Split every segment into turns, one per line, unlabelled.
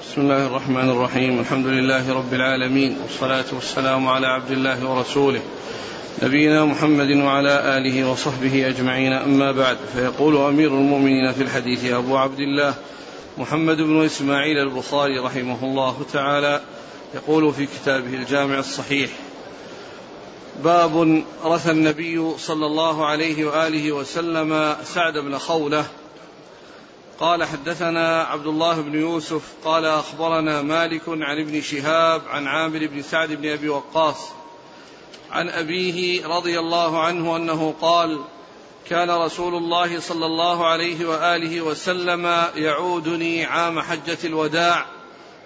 بسم الله الرحمن الرحيم. الحمد لله رب العالمين والصلاة والسلام على عبد الله ورسوله نبينا محمد وعلى آله وصحبه أجمعين. أما بعد فيقول أمير المؤمنين في الحديث أبو عبد الله محمد بن إسماعيل البخاري رحمه الله تعالى يقول في كتابه الجامع الصحيح باب رثى النبي صلى الله عليه وآله وسلم سعد بن خولة قال حدثنا عبد الله بن يوسف قال أخبرنا مالك عن ابن شهاب عن عامر بن سعد بن أبي وقاص عن أبيه رضي الله عنه أنه قال كان رسول الله صلى الله عليه وآله وسلم يعودني عام حجة الوداع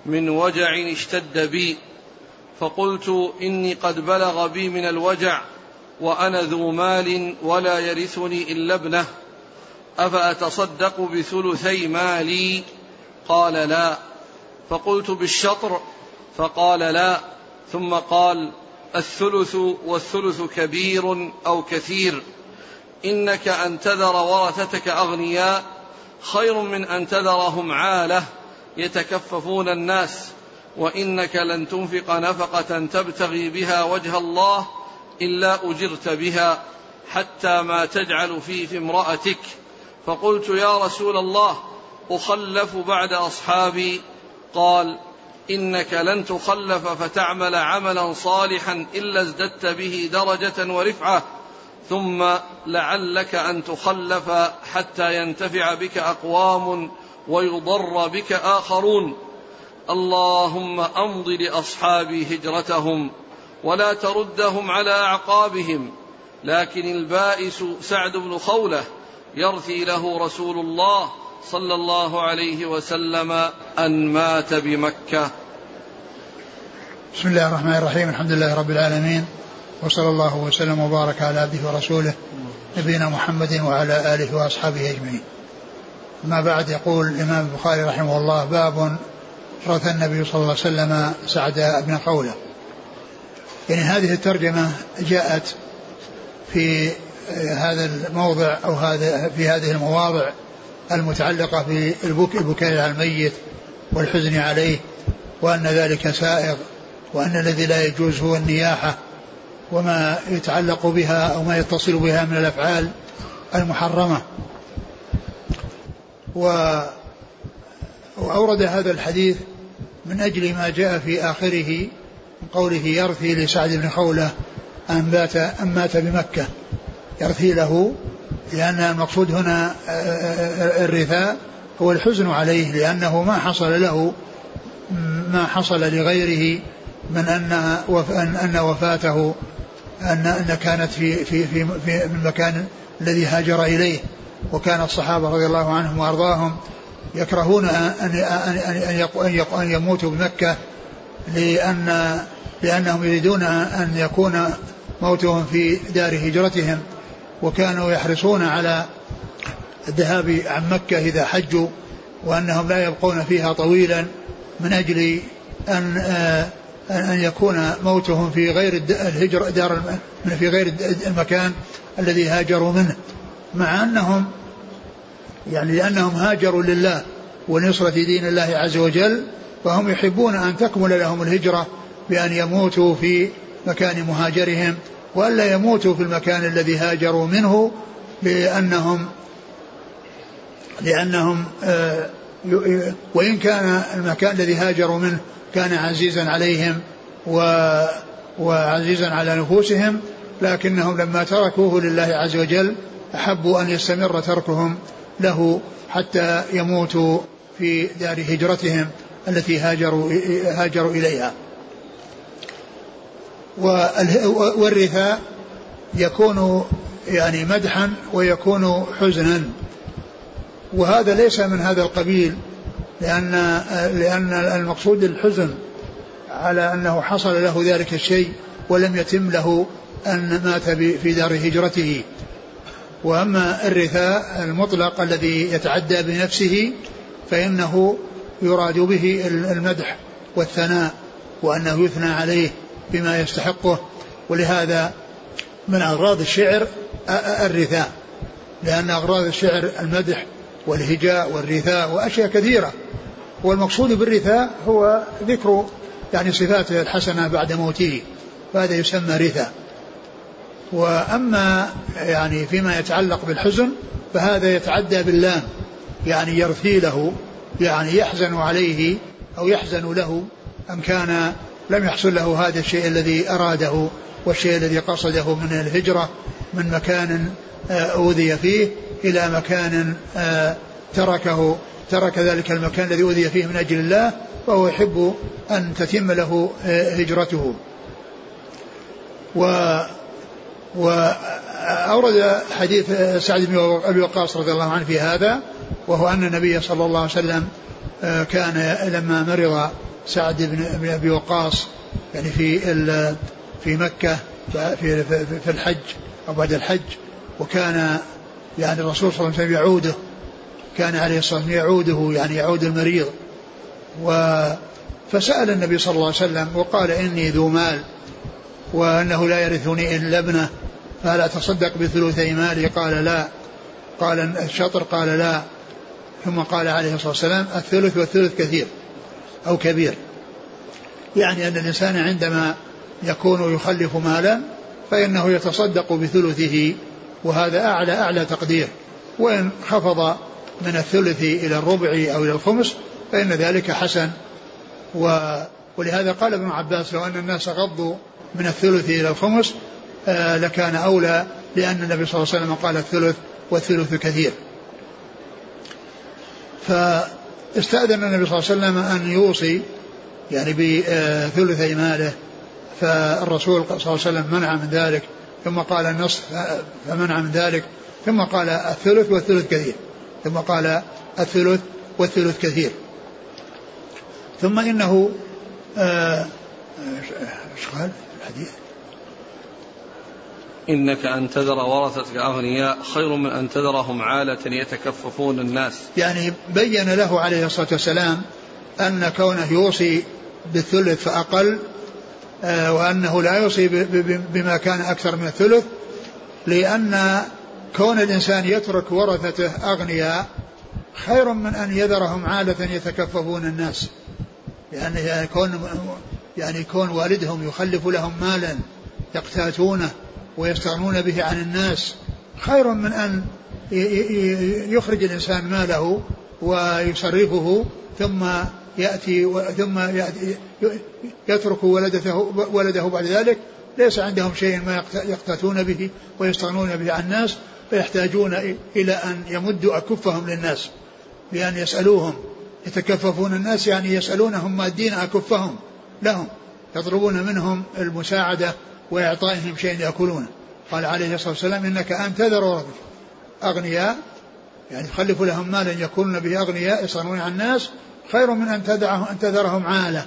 من وجع اشتد بي فقلت إني قد بلغ بي من الوجع وأنا ذو مال ولا يرثني إلا ابنه. أفأتصدق بثلثي مالي؟ قال لا. فقلت بالشطر؟ فقال لا. ثم قال الثلث والثلث كبير أو كثير. إنك أن تذر ورثتك أغنياء خير من أن تذرهم عالة يتكففون الناس. وإنك لن تنفق نفقة تبتغي بها وجه الله إلا أجرت بها حتى ما تجعل في في امرأتك. فقلت يا رسول الله أخلف بعد أصحابي. قال إنك لن تخلف فتعمل عملا صالحا إلا ازددت به درجة ورفعة ثم لعلك أن تخلف حتى ينتفع بك أقوام ويضر بك آخرون. اللهم أمض لأصحابي هجرتهم ولا تردهم على أعقابهم لكن البائس سعد بن خولة يرثي له رسول الله صلى الله عليه وسلم أن مات بمكة.
بسم الله الرحمن الرحيم الحمد لله رب العالمين وصلى الله وسلم وبارك على عبده ورسوله نبينا محمد وعلى آله وأصحابه أجمعين. ما بعد يقول الإمام البخاري رحمه الله باب رث النبي صلى الله عليه وسلم سعد بن خوله يعني هذه الترجمة جاءت في هذا الموضع أو هذا في هذه المواضع المتعلقة بالبكاء على الميت والحزن عليه وأن ذلك سائغ وأن الذي لا يجوز هو النياحة وما يتعلق بها أو ما يتصل بها من الأفعال المحرمة. و وأورد هذا الحديث من أجل ما جاء في آخره من قوله يرثي لسعد بن خولة أن مات أن مات بمكة. يرثي له لأن المقصود هنا آه، آه، الرثاء هو الحزن عليه لأنه ما حصل له ما حصل لغيره من أن أن وفاته أن أن كانت في في في في المكان الذي هاجر إليه. وكان الصحابة رضي الله عنهم وأرضاهم يكرهون أن أن أن أن يموتوا بمكة لأن لأنهم يريدون أن يكون موتهم في دار هجرتهم. وكانوا يحرصون على الذهاب عن مكة إذا حجوا وأنهم لا يبقون فيها طويلا من أجل أن آه، أن يكون موتهم في غير الهجر دار في غير المكان الذي هاجروا منه. مع أنهم يعني لأنهم هاجروا لله ونصرة دين الله عز وجل فهم يحبون أن تكمل لهم الهجرة بأن يموتوا في مكان مهاجرهم وألا يموتوا في المكان الذي هاجروا منه لأنهم لأنهم آه، وإن كان المكان الذي هاجروا منه كان عزيزا عليهم وعزيزا على نفوسهم لكنهم لما تركوه لله عز وجل أحبوا أن يستمر تركهم له حتى يموتوا في دار هجرتهم التي هاجروا هاجروا إليها. والرثاء يكون يعني مدحا ويكون حزنا. وهذا ليس من هذا القبيل لأن لأن المقصود الحزن على أنه حصل له ذلك الشيء ولم يتم له أن مات في دار هجرته. وأما الرثاء المطلق الذي يتعدى بنفسه فإنه يراد به المدح والثناء وأنه يثنى عليه. بما يستحقه ولهذا من أغراض الشعر الرثاء لأن أغراض الشعر المدح والهجاء والرثاء وأشياء كثيرة والمقصود بالرثاء هو ذكر يعني صفاته الحسنة بعد موته فهذا يسمى رثاء. وأما يعني فيما يتعلق بالحزن فهذا يتعدى باللام يعني يرثي له يعني يحزن عليه أو يحزن له أم كان لم يحصل له هذا الشيء الذي أراده والشيء الذي قصده من الهجرة من مكان آه، أوذي فيه إلى مكان آه، تركه ترك ذلك المكان الذي أوذي فيه من أجل الله فهو يحب أن تتم له آه، هجرته. و وأورد حديث سعد بن أبي وقاص رضي الله عنه في هذا وهو أن النبي صلى الله عليه وسلم كان لما مرض سعد بن أبي وقاص يعني في في مكة في في الحج أو بعد الحج. وكان يعني الرسول صلى الله عليه وسلم يعوده كان عليه الصلاة والسلام يعوده يعني يعود المريض. و فسأل النبي صلى الله عليه وسلم وقال إني ذو مال وأنه لا يرثني إلا ابنه فهل أتصدق بثلثي مالي؟ قال لا. قال الشطر؟ قال لا. ثم قال عليه الصلاة والسلام الثلث والثلث كثير. أو كبير. يعني أن الإنسان عندما يكون يخلف مالا فإنه يتصدق بثلثه وهذا أعلى أعلى تقدير. وإن خفض من الثلث إلى الربع أو إلى الخمس فإن ذلك حسن. و ولهذا قال ابن عباس لو أن الناس غضوا من الثلث إلى الخمس آه لكان أولى لأن النبي صلى الله عليه وسلم قال الثلث والثلث كثير. فاستأذن النبي صلى الله عليه وسلم أن يوصي يعني بثلثي ماله فالرسول صلى الله عليه وسلم منع من ذلك ثم قال النصف فمنع من ذلك ثم قال الثلث والثلث كثير ثم قال الثلث والثلث كثير ثم إنه آه، إيش قال الحديث؟
إنك أن تذر ورثتك أغنياء خير من أن تذرهم عالة يتكففون الناس.
يعني بين له عليه الصلاة والسلام أن كونه يوصي بالثلث فأقل آه، وأنه لا يوصي بما كان أكثر من الثلث لأن كون الإنسان يترك ورثته أغنياء خير من أن يذرهم عالة يتكففون الناس. يعني كون يعني كون والدهم يخلف لهم مالا يقتاتونه ويستغنون به عن الناس. خير من أن يخرج الإنسان ماله ويصرفه ثم يأتي ثم يترك ولدته ولده بعد ذلك. ليس عندهم شيء ما يقتاتون به ويستغنون به عن الناس فيحتاجون إلى أن يمدوا أكفهم للناس بأن يسألوهم. يتكففون الناس يعني يسألونهم مادين أكفهم لهم. يطلبون منهم المساعدة وإعطائهم شيء يأكلونه. قال عليه الصلاة والسلام إنك أن تذر أغنياء يعني تخلف لهم مالا يكونون به أغنياء يصنعون عن الناس خير من أن تدعهم أن تذرهم عالة.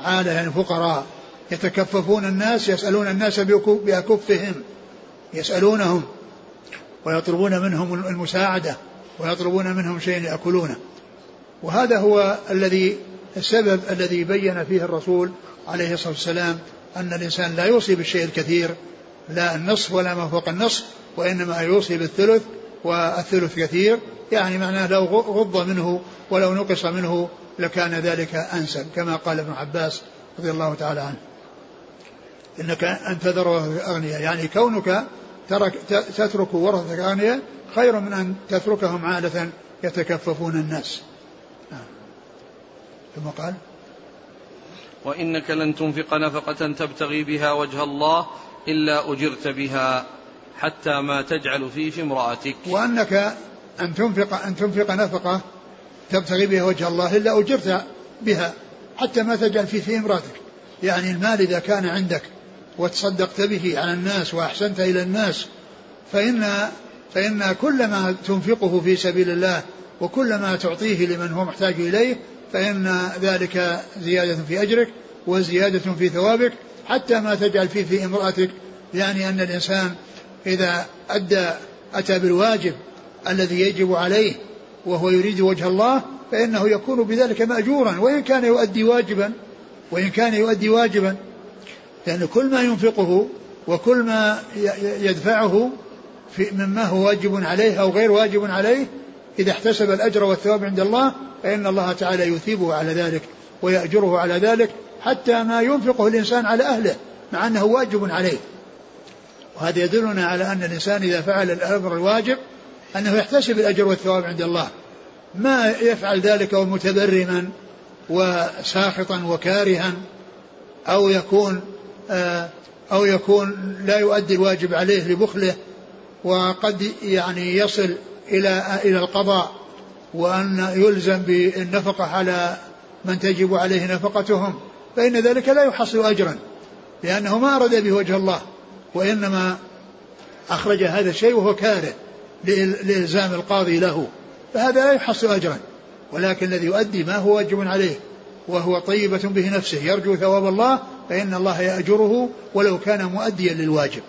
عالة يعني فقراء. يتكففون الناس يسألون الناس بأكفهم. يسألونهم. ويطلبون منهم المساعدة. ويطلبون منهم شيء يأكلونه. وهذا هو الذي السبب الذي بين فيه الرسول عليه الصلاة والسلام أن الإنسان لا يوصي بالشيء الكثير لا النصف ولا ما فوق النصف وإنما يوصي بالثلث والثلث كثير. يعني معناه لو غض منه ولو نقص منه لكان ذلك أنسب كما قال ابن عباس رضي الله تعالى عنه. إنك أن تذر أغنياء. يعني كونك ترك تترك ورثتك أغنياء خير من أن تتركهم عادة يتكففون الناس. نعم. ثم قال
وإنك لن تنفق نفقة تبتغي بها وجه الله إلا أجرت بها حتى ما تجعل فيه في امرأتك.
وأنك أن تنفق أن تنفق نفقة تبتغي بها وجه الله إلا أجرت بها حتى ما تجعل فيه في امرأتك. يعني المال إذا كان عندك وتصدقت به على الناس وأحسنت إلى الناس فإن فإن كل ما تنفقه في سبيل الله وكل ما تعطيه لمن هو محتاج إليه فإن ذلك زيادة في أجرك وزيادة في ثوابك حتى ما تجعل فيه في امرأتك يعني أن الإنسان إذا أدى أتى بالواجب الذي يجب عليه وهو يريد وجه الله فإنه يكون بذلك مأجورا وإن كان يؤدي واجبا وإن كان يؤدي واجبا لأن كل ما ينفقه وكل ما يدفعه في مما هو واجب عليه أو غير واجب عليه إذا احتسب الأجر والثواب عند الله فإن الله تعالى يثيبه على ذلك ويأجره على ذلك حتى ما ينفقه الإنسان على أهله مع أنه واجب عليه. وهذا يدلنا على أن الإنسان إذا فعل الأمر الواجب أنه يحتسب الأجر والثواب عند الله. ما يفعل ذلك ومتبرما وساخطا وكارها أو يكون آه، أو يكون لا يؤدي الواجب عليه لبخله وقد يعني يصل إلى إلى القضاء وأن يلزم بالنفقة على من تجب عليه نفقتهم فإن ذلك لا يحصل أجرا لأنه ما أراد به وجه الله وإنما أخرج هذا الشيء وهو كاره لإلزام القاضي له فهذا لا يحصل أجرا ولكن الذي يؤدي ما هو واجب عليه وهو طيبة به نفسه يرجو ثواب الله فإن الله يأجره ولو كان مؤديا للواجب.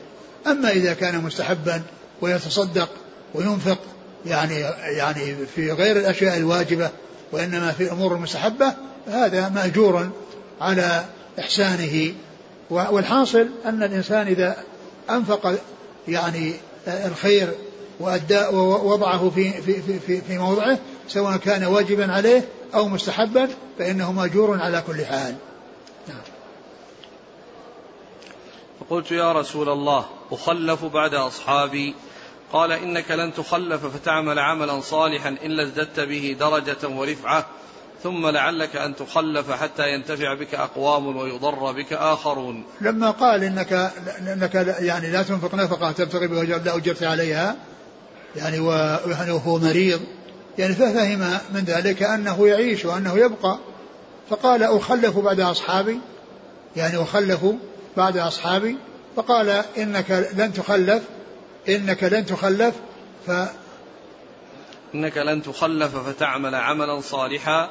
أما إذا كان مستحبا ويتصدق وينفق يعني يعني في غير الأشياء الواجبة وإنما في الأمور المستحبة هذا مأجور على إحسانه والحاصل أن الإنسان إذا أنفق يعني الخير وأداء ووضعه في في في في موضعه سواء كان واجبا عليه أو مستحبا فإنه مأجور على كل حال. نعم.
فقلت يا رسول الله أخلف بعد أصحابي قال إنك لن تخلف فتعمل عملا صالحا إلا ازددت به درجة ورفعة ثم لعلك أن تخلف حتى ينتفع بك أقوام ويضر بك آخرون.
لما قال إنك, إنك يعني لا تنفق نفقة تبتغي بها لا أجرت عليها يعني وهو مريض يعني ففهم من ذلك أنه يعيش وأنه يبقى. فقال أخلف بعد أصحابي يعني أخلف بعد أصحابي. فقال إنك لن تخلف إنك لن تخلف ف
إنك لن تخلف فتعمل عملا صالحا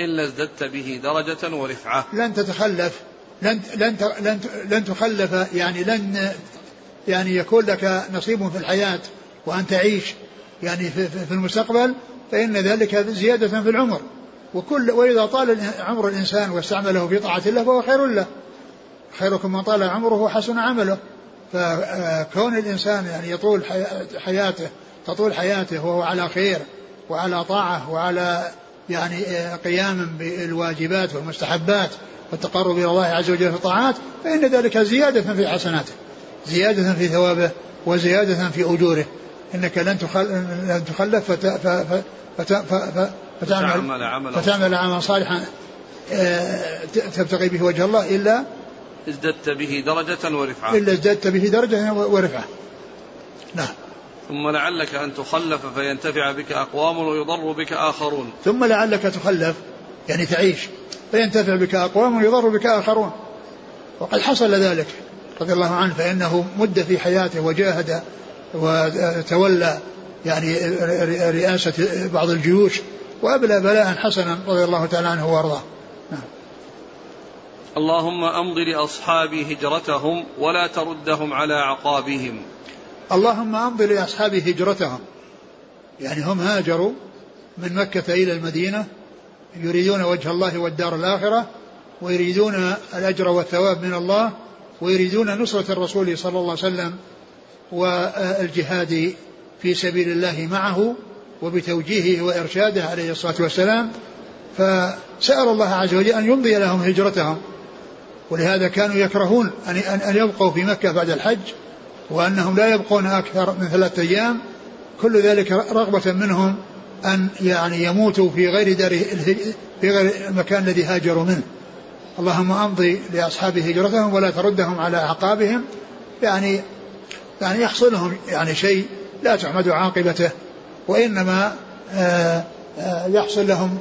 إلا ازددت به درجة ورفعة.
لن تتخلف. لن لن لن لن تخلف يعني لن يعني يكون لك نصيب في الحياة وأن تعيش يعني في, في المستقبل فإن ذلك زيادة في العمر. وكل وإذا طال عمر الإنسان واستعمله في طاعة الله فهو خير له. خيركم من طال عمره وحسن عمله. فكون الإنسان يعني يطول حياته تطول حياته وهو على خير وعلى طاعة وعلى يعني قيام بالواجبات والمستحبات والتقرب إلى الله عز وجل في الطاعات فإن ذلك زيادة في حسناته زيادة في ثوابه وزيادة في أجوره. إنك لن لن تخلف فتعمل عملا. صالحا آه، تبتغي به وجه الله إلا
ازددت به درجة ورفعة.
إلا ازددت به درجة ورفعة. نعم.
ثم لعلك أن تخلف فينتفع بك أقوام ويضر بك آخرون.
ثم لعلك تخلف يعني تعيش فينتفع بك أقوام ويضر بك آخرون. وقد حصل ذلك رضي الله عنه فإنه مد في حياته وجاهد وتولى يعني رئاسة بعض الجيوش وأبلى بلاء حسنا رضي الله تعالى عنه وأرضاه.
اللهم أمض لأصحابي هجرتهم ولا تردهم على عقابهم.
اللهم أمض لأصحاب هجرتهم. يعني هم هاجروا من مكة إلى المدينة يريدون وجه الله والدار الآخرة ويريدون الأجر والثواب من الله ويريدون نصرة الرسول صلى الله عليه وسلم والجهاد في سبيل الله معه وبتوجيهه وإرشاده عليه الصلاة والسلام. فسأل الله عز وجل أن يمضي لهم هجرتهم. ولهذا كانوا يكرهون أن يبقوا في مكة بعد الحج وأنهم لا يبقون أكثر من ثلاثة أيام. كل ذلك رغبة منهم أن يعني يموتوا في غير دار في غير المكان الذي هاجروا منه. اللهم أمضي لأصحاب هجرتهم ولا تردهم على أعقابهم. يعني يعني يحصلهم يعني شيء لا تحمد عاقبته وإنما آه، آه، يحصل لهم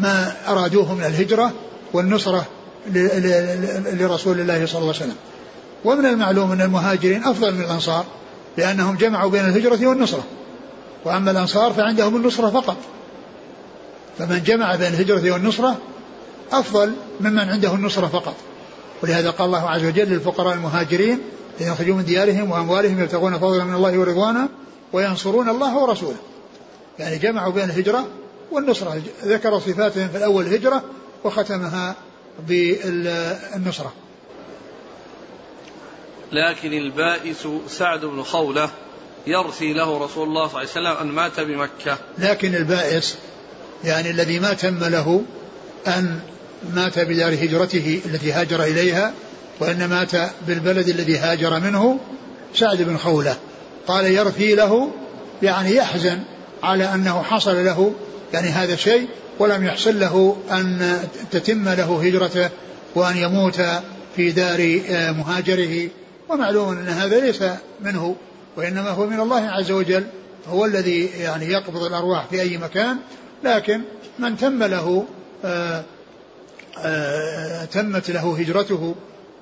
ما أرادوه من الهجرة والنصرة. لرسول الله صلى الله عليه وسلم. ومن المعلوم أن المهاجرين أفضل من الأنصار لأنهم جمعوا بين الهجرة والنصرة. وأما الأنصار فعندهم النصرة فقط. فمن جمع بين الهجرة والنصرة أفضل ممن عنده النصرة فقط. ولهذا قال الله عز وجل للفقراء المهاجرين يخرجوا من ديارهم وأموالهم يبتغون فضلا من الله ورضوانا وينصرون الله ورسوله. يعني جمعوا بين الهجرة والنصرة. ذكر صفاتهم في الأول الهجرة وختمها بالنصرة.
لكن البائس سعد بن خولة يرثي له رسول الله صلى الله عليه وسلم أن مات بمكة.
لكن البائس يعني الذي ما تم له أن مات بدار هجرته التي هاجر إليها وأن مات بالبلد الذي هاجر منه سعد بن خولة. قال يرثي له يعني يحزن على أنه حصل له يعني هذا الشيء ولم يحصل له أن تتم له هجرته وأن يموت في دار آه، مهاجره. ومعلوم أن هذا ليس منه وإنما هو من الله عز وجل هو الذي يعني يقبض الأرواح في أي مكان. لكن من تم له آآ آه، آآ آه، تمت له هجرته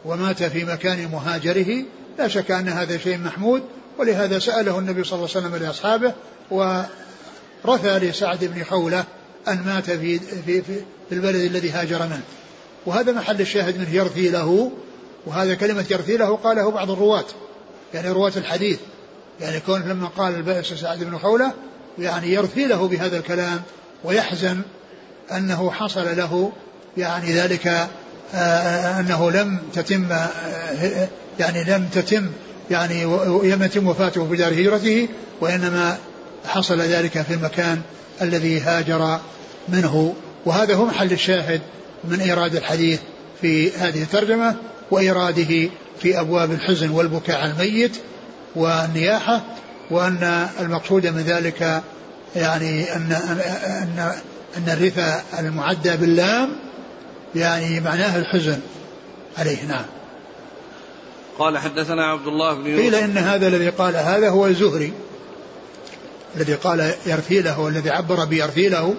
ومات في مكان مهاجره لا شك أن هذا شيء محمود. ولهذا سأله النبي صلى الله عليه وسلم لأصحابه ورثى لسعد بن حولة أن مات في, في, في, البلد الذي هاجر منه. وهذا محل الشاهد منه يرثي له وهذا كلمة يرثي له قاله بعض الرواة يعني رواة الحديث. يعني كون لما قال البائس سعد بن حولة يعني يرثي له بهذا الكلام ويحزن أنه حصل له يعني ذلك آه، أنه لم تتم آه، يعني لم تتم يعني لم يتم وفاته في دار هجرته وإنما حصل ذلك في المكان الذي هاجر منه. وهذا هو محل الشاهد من إيراد الحديث في هذه الترجمة وإيراده في أبواب الحزن والبكاء على الميت والنياحة وأن المقصود من ذلك يعني أن أن أن الرثا المعدى باللام يعني معناه الحزن عليه. نعم.
قال حدثنا عبد الله بن يوسف.
قيل إن هذا الذي قال هذا هو الزهري الذي قال يرثي له والذي عبر بيرثي له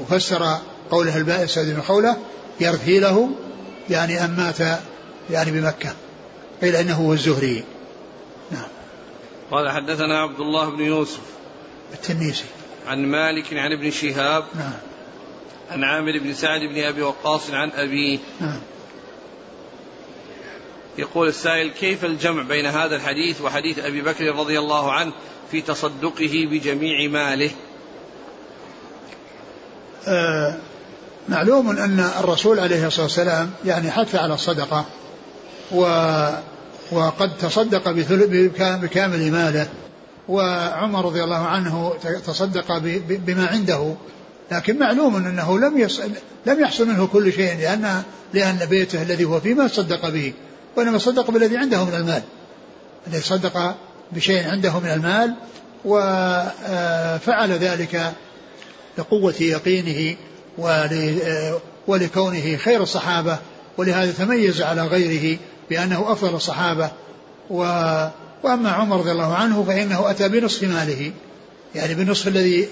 وفسر قوله البائس بن خولة يرثي له يعني أن مات يعني بمكة قيل إنه هو الزهري. نعم.
قال حدثنا عبد الله بن يوسف
التنيسي.
عن مالك عن ابن شهاب
نعم.
عن عامر بن سعد بن أبي وقاص عن أبيه.
نعم.
يقول السائل كيف الجمع بين هذا الحديث وحديث أبي بكر رضي الله عنه في تصدقه بجميع ماله؟
معلوم أن الرسول عليه الصلاة والسلام يعني حث على الصدقة و وقد تصدق بكامل ماله وعمر رضي الله عنه تصدق بما عنده. لكن معلوم أنه لم لم يحصل منه كل شيء لأن لأن بيته الذي هو فيه ما صدق به وإنما صدق بالذي عنده من المال. الذي صدق بشيء عنده من المال وفعل ذلك لقوة يقينه ولكونه خير الصحابة ولهذا تميز على غيره بأنه أفضل الصحابة. و وأما عمر رضي الله عنه فإنه أتى بنصف ماله يعني بالنصف الذي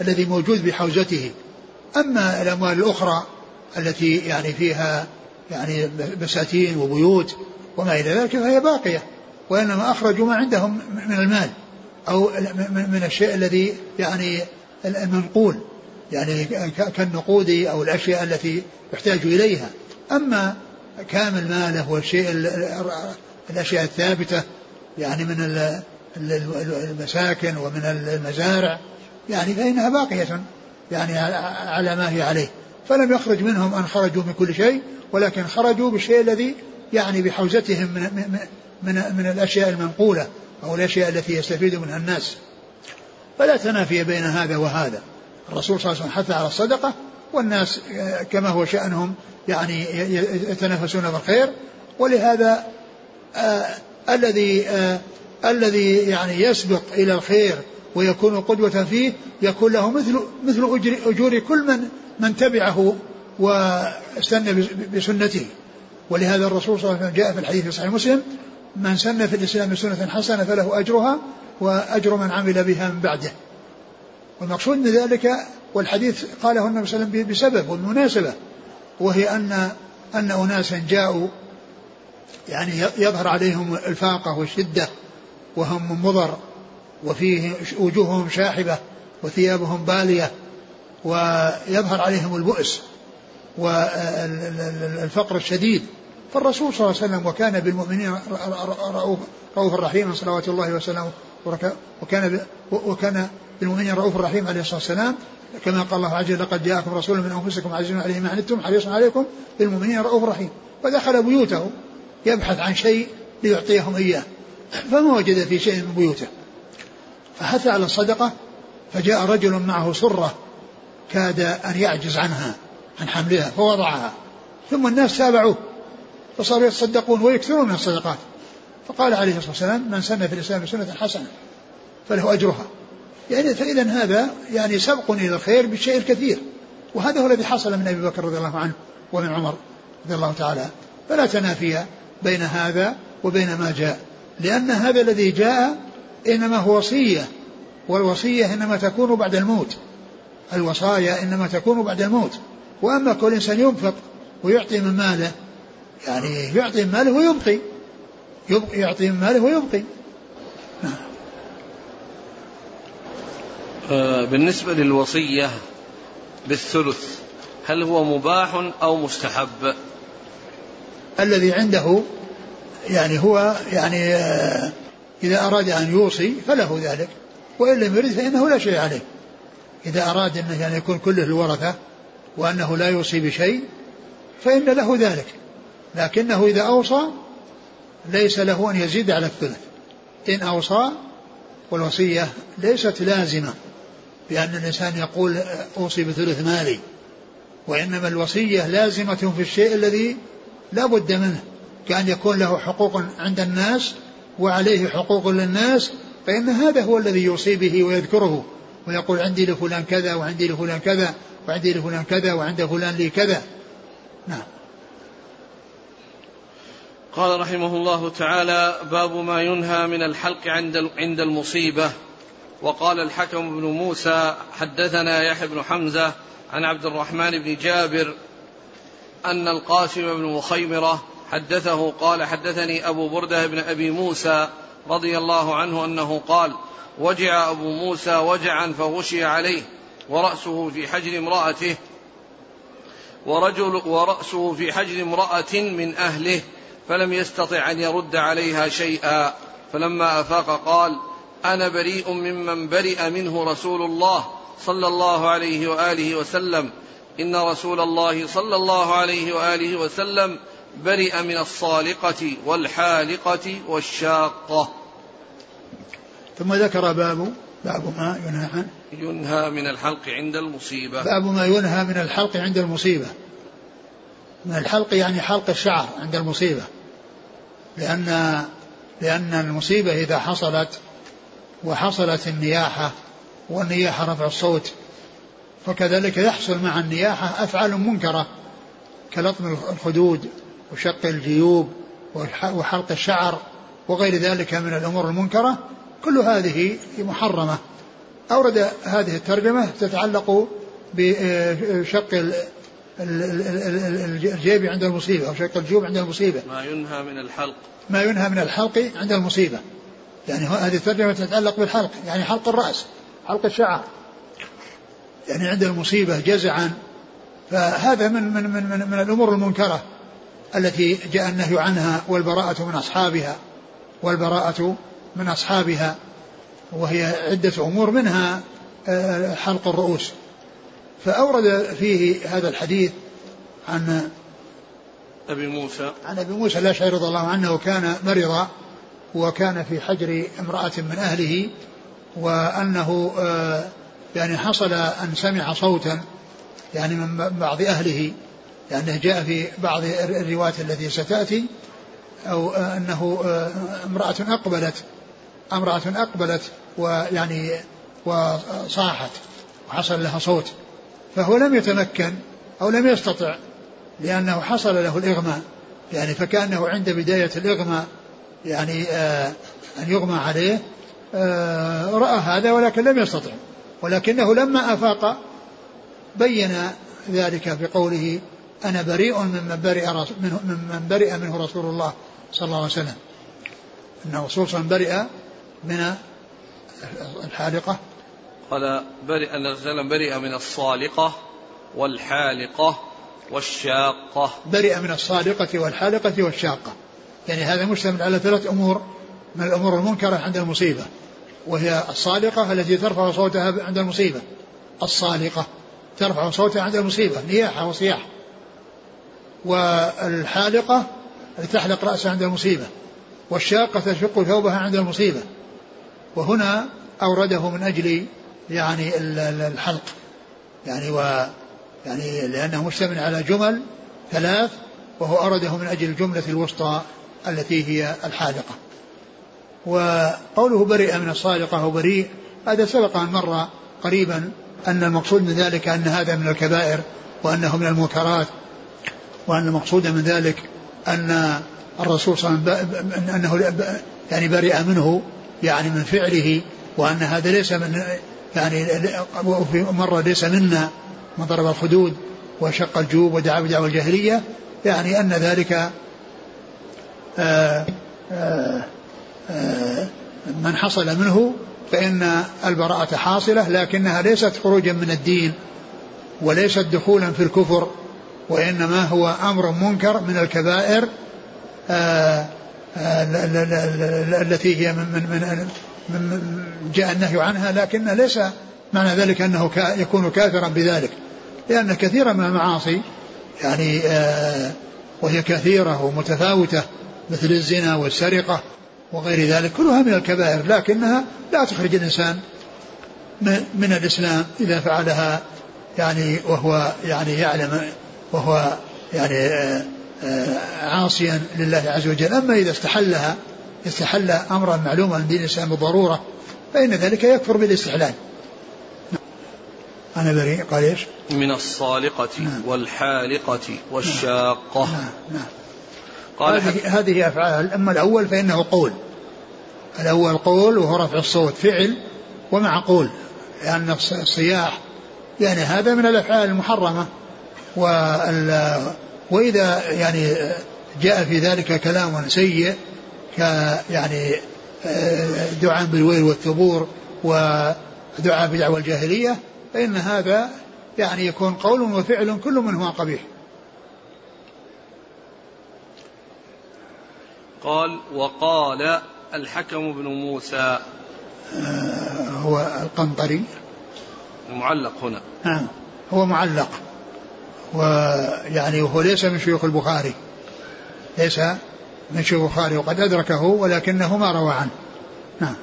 الذي موجود بحوزته. أما الأموال الأخرى التي يعني فيها يعني بساتين وبيوت وما إلى ذلك فهي باقية وإنما أخرجوا ما عندهم من المال أو من الشيء الذي يعني المنقول يعني كالنقود أو الأشياء التي يحتاج إليها. أما كامل ماله والشيء الأشياء الثابتة يعني من المساكن ومن المزارع يعني فإنها باقية يعني على ما هي عليه. فلم يخرج منهم أن خرجوا من كل شيء ولكن خرجوا بالشيء الذي يعني بحوزتهم من, من, من, من الأشياء المنقولة أو الأشياء التي يستفيد منها الناس. فلا تنافي بين هذا وهذا. الرسول صلى الله عليه وسلم حث على الصدقة والناس كما هو شأنهم يعني يتنافسون بالخير ولهذا آه الذي آه الذي يعني يسبق إلى الخير ويكون قدوة فيه يكون له مثل مثل أجر, أجور كل من من تبعه واستنى بسنته. ولهذا الرسول صلى الله عليه وسلم جاء في الحديث في صحيح مسلم من سن في الإسلام سنة حسنة فله أجرها وأجر من عمل بها من بعده. والمقصود من ذلك والحديث قاله النبي صلى الله عليه وسلم بسبب والمناسبة وهي أن أن أناسا جاءوا يعني يظهر عليهم الفاقة والشدة وهم مضر وفيه وجوههم شاحبة وثيابهم بالية ويظهر عليهم البؤس والفقر الشديد. فالرسول صلى الله عليه وسلم وكان بالمؤمنين رؤوف رحيما صلوات الله وسلامه وكان وكان بالمؤمنين رؤوف رحيم عليه الصلاة والسلام. كما قال الله عز وجل لقد جاءكم رسول من أنفسكم عزيز عليه ما عنتم حريص عليكم. بالمؤمنين رؤوف رحيم فدخل بيوته يبحث عن شيء ليعطيهم إياه. فما وجد في شيء من بيوته. فحث على الصدقة فجاء رجل معه سرة كاد أن يعجز عنها عن حملها فوضعها. ثم الناس تابعوه. فصاروا يتصدقون ويكثرون من الصدقات. فقال عليه الصلاة والسلام من سن في الإسلام سنة حسنة فله أجرها. يعني فإذا هذا يعني سبق إلى الخير بالشيء الكثير وهذا هو الذي حصل من أبي بكر رضي الله عنه ومن عمر رضي الله تعالى. فلا تنافي بين هذا وبين ما جاء. لأن هذا الذي جاء إنما هو وصية والوصية إنما تكون بعد الموت. الوصايا إنما تكون بعد الموت. وأما كل إنسان ينفق ويعطي من ماله يعني يعطي من ماله ويبقي. يبقي يعطي من ماله ويبقي.
آه، بالنسبة للوصية بالثلث هل هو مباح أو مستحب؟
الذي عنده يعني هو يعني آه، إذا أراد أن يوصي فله ذلك وإن لم يرد فإنه لا شيء عليه. إذا أراد أنه يعني يكون كله الورثة وأنه لا يوصي بشيء فإن له ذلك. لكنه إذا أوصى ليس له أن يزيد على الثلث. إن أوصى والوصية ليست لازمة بأن الإنسان يقول أوصي بثلث مالي وإنما الوصية لازمة في الشيء الذي لا بد منه كأن يكون له حقوق عند الناس وعليه حقوق للناس فإن هذا هو الذي يوصي به ويذكره ويقول عندي لفلان كذا وعندي لفلان كذا وعندي لفلان كذا وعند فلان لي كذا. نعم.
قال رحمه الله تعالى باب ما ينهى من الحلق عند عند المصيبة. وقال الحكم بن موسى حدثنا يحيى بن حمزة عن عبد الرحمن بن جابر أن القاسم بن مخيمرة حدثه قال حدثني أبو بردة بن أبي موسى رضي الله عنه أنه قال وجع أبو موسى وجعا فغشي عليه ورأسه في حجر امرأته ورجل ورأسه في حجر امرأة من أهله فلم يستطع أن يرد عليها شيئا. فلما أفاق قال أنا بريء ممن برئ منه رسول الله صلى الله عليه وآله وسلم. إن رسول الله صلى الله عليه وآله وسلم برئ من الصالقة والحالقة والشاقة.
ثم ذكر باب باب ما ينهى عنه
ينهى من الحلق عند المصيبة.
باب ما ينهى من الحلق عند المصيبة. من الحلق يعني حلق الشعر عند المصيبة. لأن لأن المصيبة إذا حصلت وحصلت النياحة والنياحة رفع الصوت فكذلك يحصل مع النياحة أفعال منكرة كلطم الخدود وشق الجيوب وحلق الشعر وغير ذلك من الأمور المنكرة كل هذه محرمة. أورد هذه الترجمة تتعلق بشق الجيب عند المصيبة أو شق الجيوب عند المصيبة.
ما ينهى من الحلق.
ما ينهى من الحلق عند المصيبة. يعني هذه الترجمة تتعلق بالحلق يعني حلق الرأس حلق الشعر. يعني عند المصيبة جزعا. فهذا من من من من, من الأمور المنكرة التي جاء النهي عنها والبراءة من أصحابها. والبراءة من أصحابها. وهي عدة أمور منها آه، حلق الرؤوس. فأورد فيه هذا الحديث عن
أبي موسى.
عن أبي موسى الأشعري رضي الله عنه كان مرضا وكان في حجر امرأة من أهله وأنه آه، يعني حصل أن سمع صوتا يعني من بعض أهله لأنه جاء في بعض الروايات التي ستأتي أو آه، أنه آه، امرأة أقبلت امرأة أقبلت ويعني وصاحت وحصل لها صوت. فهو لم يتمكن أو لم يستطع لأنه حصل له الإغماء يعني فكأنه عند بداية الإغماء يعني آه أن يغمى عليه آه رأى هذا ولكن لم يستطع. ولكنه لما أفاق بين ذلك بقوله أنا بريء ممن برئ منه ممن برئ منه رسول الله صلى الله عليه وسلم. أنه خصوصا برئ من الحالقة.
قال برئ النبي برئ من الصالقة والحالقة والشاقة.
برئ من الصالقة والحالقة والشاقة. يعني هذا مشتمل على ثلاث أمور. من الأمور المنكرة عند المصيبة وهي الصالقة التي ترفع صوتها عند المصيبة. الصالقة ترفع صوتها عند المصيبة نياحة وصياح. والحالقة التي تحلق رأسها عند المصيبة والشاقة تشق ثوبها عند المصيبة. وهنا أورده من أجل يعني الحلق. يعني و يعني لأنه مشتمل على جمل ثلاث وهو أورده من أجل الجملة الوسطى التي هي الحالقة وقوله بريء من الصادقة وبريء هذا سبق أن مر قريبا أن المقصود من ذلك أن هذا من الكبائر وأنه من المنكرات وأن المقصود من ذلك أن الرسول صلى الله عليه وسلم أنه يعني برئ منه يعني من فعله وأن هذا ليس من يعني في مرة ليس منا من ضرب الخدود وشق الجوب ودعا بدعوى الجاهلية يعني أن ذلك آآ آه، آآ آه، آآ من حصل منه فإن البراءة حاصلة لكنها ليست خروجا من الدين وليست دخولا في الكفر وإنما هو أمر منكر من الكبائر التي هي من من من جاء النهي عنها لكن ليس معنى ذلك أنه يكون كافرا بذلك. لأن كثيرا من المعاصي يعني آه، وهي كثيرة ومتفاوتة مثل الزنا والسرقة وغير ذلك كلها من الكبائر لكنها لا تخرج الإنسان من الإسلام إذا فعلها يعني وهو يعني يعلم وهو يعني آه، آه، عاصيا لله عز وجل. أما إذا استحلها استحل أمرا معلوما من دين الإسلام بالضرورة فإن ذلك يكفر بالاستحلال أنا بريء قال إيش
من الصالقة نعم. والحالقة والشاقة نعم. نعم.
قال هذه, هذه أفعال أما الأول فإنه قول الأول قول وهو رفع الصوت فعل ومع قول لأن الصياح يعني هذا من الأفعال المحرمة وإذا يعني جاء في ذلك كلام سيء ك يعني دعاء بالويل والثبور ودعاء بدعوى الجاهلية فإن هذا يعني يكون قول وفعل كل منهما قبيح.
قال وقال الحكم بن موسى.
آه، هو القنطري.
المعلق هنا.
نعم هو معلق. ويعني وهو ليس من شيوخ البخاري. ليس من شيوخ البخاري وقد أدركه ولكنه ما روى عنه. نعم.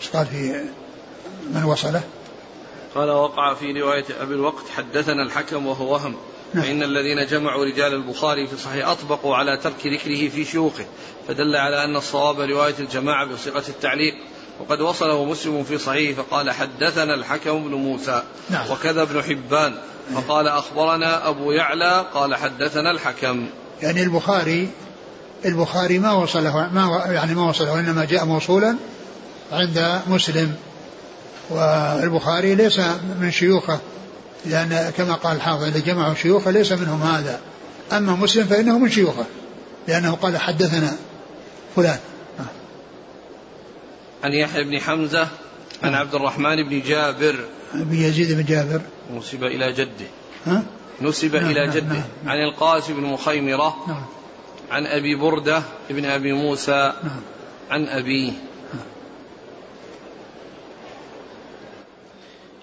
إيش قال في من وصله؟
قال وقع في رواية أبي الوقت حدثنا الحكم وهو وهم. نعم. فإن الذين جمعوا رجال البخاري في صحيح أطبقوا على ترك ذكره في شيوخه فدل على أن الصواب رواية الجماعة بصيغة التعليق. وقد وصله مسلم في صحيح فقال حدثنا الحكم بن موسى نعم. وكذا ابن حبان. فقال أخبرنا أبو يعلى قال حدثنا الحكم.
يعني البخاري البخاري ما وصله ما يعني ما وصله وإنما جاء موصولا عند مسلم. والبخاري ليس من شيوخه لأن كما قال الحافظ اللي جمعوا شيوخه ليس منهم هذا. أما مسلم فإنه من شيوخه لأنه قال حدثنا فلان.
عن يحيى بن حمزة عن عبد الرحمن بن جابر.
بن يزيد بن جابر.
نسب إلى جده. ها؟ نسب نعم إلى نعم جده. نعم نعم. عن القاسم بن مخيمرة. نعم. عن أبي بردة بن أبي موسى نعم. عن أبيه.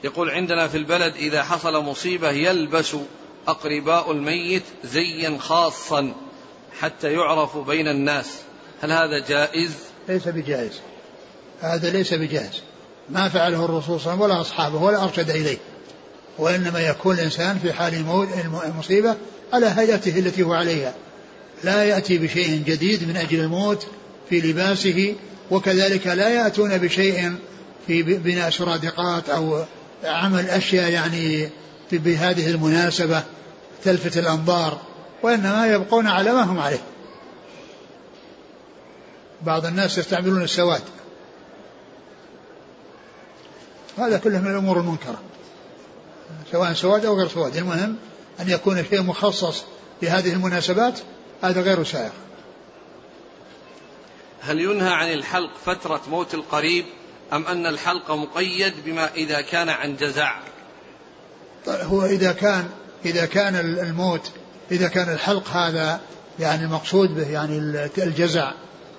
يقول عندنا في البلد إذا حصل مصيبة يلبس أقرباء الميت زيا خاصا حتى يعرف بين الناس. هل هذا جائز؟
ليس بجائز. هذا ليس بجائز. ما فعله الرسول صلى الله عليه وسلم ولا أصحابه ولا أرشد إليه. وإنما يكون الإنسان في حال المصيبة على هيئته التي هو عليها. لا يأتي بشيء جديد من أجل الموت في لباسه وكذلك لا يأتون بشيء في بناء سرادقات أو عمل أشياء يعني بهذه المناسبة تلفت الأنظار وإنما يبقون على ما هم عليه. بعض الناس يستعملون السواد. هذا كله من الأمور المنكرة. سواء سواد أو غير سواد. المهم أن يكون شيء مخصص لهذه المناسبات هذا غير سائغ
هل ينهى عن الحلق فترة موت القريب أم أن الحلق مقيد بما إذا كان عن جزع
طيب، هو إذا كان إذا كان الموت إذا كان الحلق هذا يعني المقصود به يعني الجزع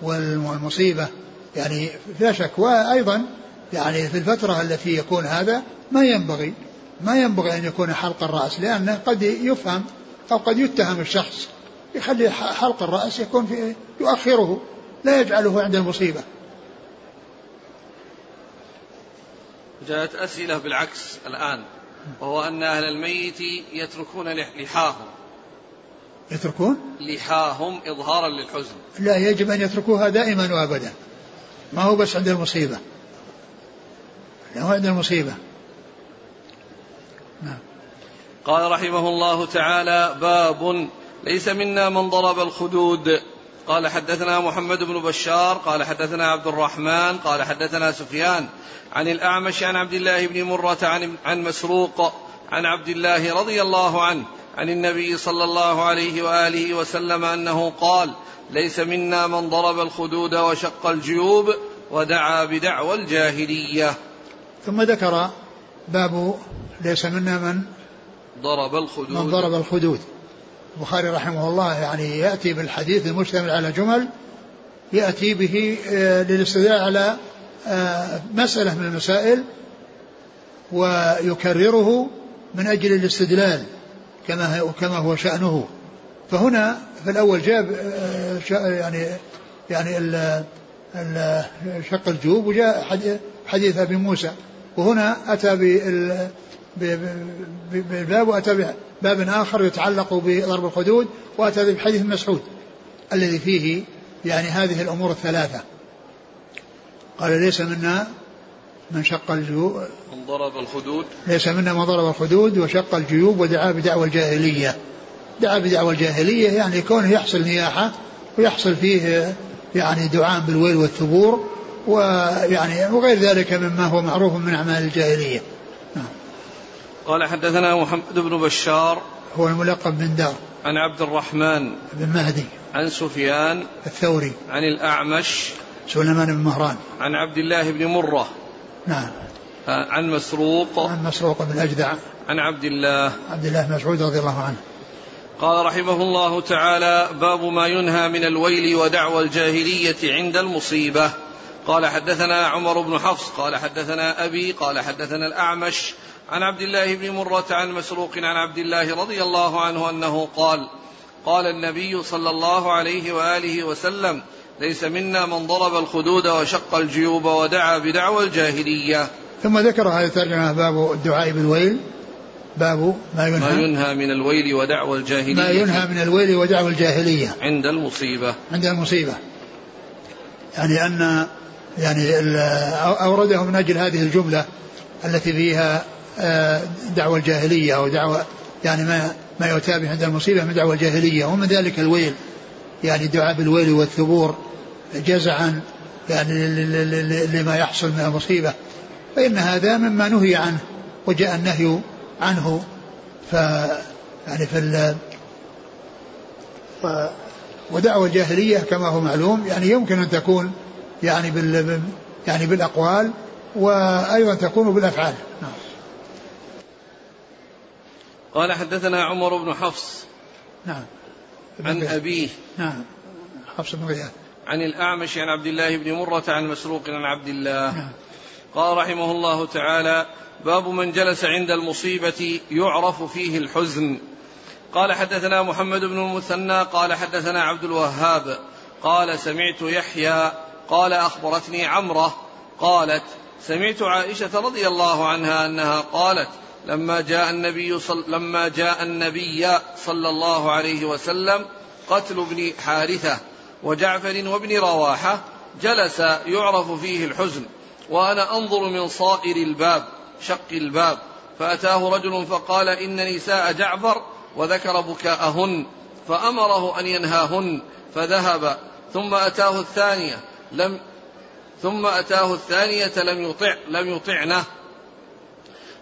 والمصيبة يعني لا شك. وأيضا يعني في الفترة التي يكون هذا ما ينبغي ما ينبغي أن يكون حلق الرأس لأنه قد يفهم أو قد يتهم الشخص يخلي حلق الرأس يكون في يؤخره لا يجعله عند المصيبة.
جاءت أسئلة بالعكس الآن وهو أن أهل الميت يتركون لحاهم.
يتركون؟
لحاهم إظهارا للحزن.
لا يجب أن يتركوها دائما وأبدا. ما هو بس عند المصيبة. لا هو عند المصيبة.
نعم. قال رحمه الله تعالى باب ليس منا من ضرب الخدود. قال حدثنا محمد بن بشار قال حدثنا عبد الرحمن قال حدثنا سفيان عن الأعمش عن عبد الله بن مرة عن, عن مسروق عن عبد الله رضي الله عنه عن النبي صلى الله عليه وآله وسلم أنه قال ليس منا من ضرب الخدود وشق الجيوب ودعا بدعوى الجاهلية.
ثم ذكر باب ليس منا من
ضرب الخدود.
من ضرب الخدود. البخاري رحمه الله يعني يأتي بالحديث المشتمل على جمل يأتي به آه، للاستدلال على آه، مسألة من المسائل ويكرره من أجل الاستدلال كما كما هو شأنه. فهنا في الأول جاب آه، يعني يعني شق الجوب وجاء حديث أبي موسى. وهنا أتى بالباب وأتى باب آخر يتعلق بضرب الحدود وأتى بحديث مسعود الذي فيه يعني هذه الأمور الثلاثة. قال ليس منا من شق الجيوب
من ضرب الخدود.
ليس منا من ضرب الخدود وشق الجيوب ودعا بدعوى الجاهلية. دعا بدعوى الجاهلية يعني كونه يحصل نياحة ويحصل فيه يعني دعاء بالويل والثبور ويعني وغير ذلك مما هو معروف من أعمال الجاهلية.
قال حدثنا محمد بن بشار
هو الملقب بن دار
عن عبد الرحمن
بن مهدي
عن سفيان
الثوري
عن الأعمش
سليمان بن مهران.
عن عبد الله بن مرة
نعم.
عن مسروق
عن مسروق بن أجدع.
عن عبد الله.
عبد الله بن مسعود رضي الله عنه.
قال رحمه الله تعالى باب ما ينهى من الويل ودعوى الجاهلية عند المصيبة. قال حدثنا عمر بن حفص قال حدثنا أبي قال حدثنا الأعمش عن عبد الله بن مرة عن مسروق عن عبد الله رضي الله عنه أنه قال قال النبي صلى الله عليه وآله وسلم ليس منا من ضرب الخدود وشق الجيوب ودعا بدعوى الجاهلية.
ثم ذكر هذه الترجمة باب الدعاء بالويل باب ما ينهى
ما ينهى من الويل ودعوى الجاهلية.
ما ينهى من الويل ودعوى الجاهلية.
عند المصيبة.
عند المصيبة. يعني أن يعني أورده من أجل هذه الجملة التي فيها آه، دعوة الجاهلية أو دعوة يعني ما ما يتابع عند المصيبة من دعوة الجاهلية. ومن ذلك الويل يعني دعاء بالويل والثبور جزعا يعني لما يحصل من المصيبة. فإن هذا مما نهي عنه وجاء النهي عنه. ف يعني في ال ف ودعوة الجاهلية كما هو معلوم يعني يمكن أن تكون يعني بال يعني بالأقوال وأيضا تكون بالأفعال. نعم.
قال حدثنا عمر بن حفص
نعم.
عن أبيه.
نعم. حفص بن غياث
عن الأعمش عن عبد الله بن مرة عن مسروق عن عبد الله. نعم. قال رحمه الله تعالى باب من جلس عند المصيبة يعرف فيه الحزن. قال حدثنا محمد بن المثنى قال حدثنا عبد الوهاب قال سمعت يحيى قال أخبرتني عمرة قالت سمعت عائشة رضي الله عنها أنها قالت لما جاء النبي صل لما جاء النبي صلى الله عليه وسلم قتل ابن حارثة وجعفر وابن رواحة جلس يعرف فيه الحزن وأنا أنظر من صائر الباب شق الباب فأتاه رجل فقال إن نساء جعفر وذكر بكاءهن فأمره أن ينهاهن فذهب ثم أتاه الثانية لم ثم أتاه الثانية لم يطع لم يطعنه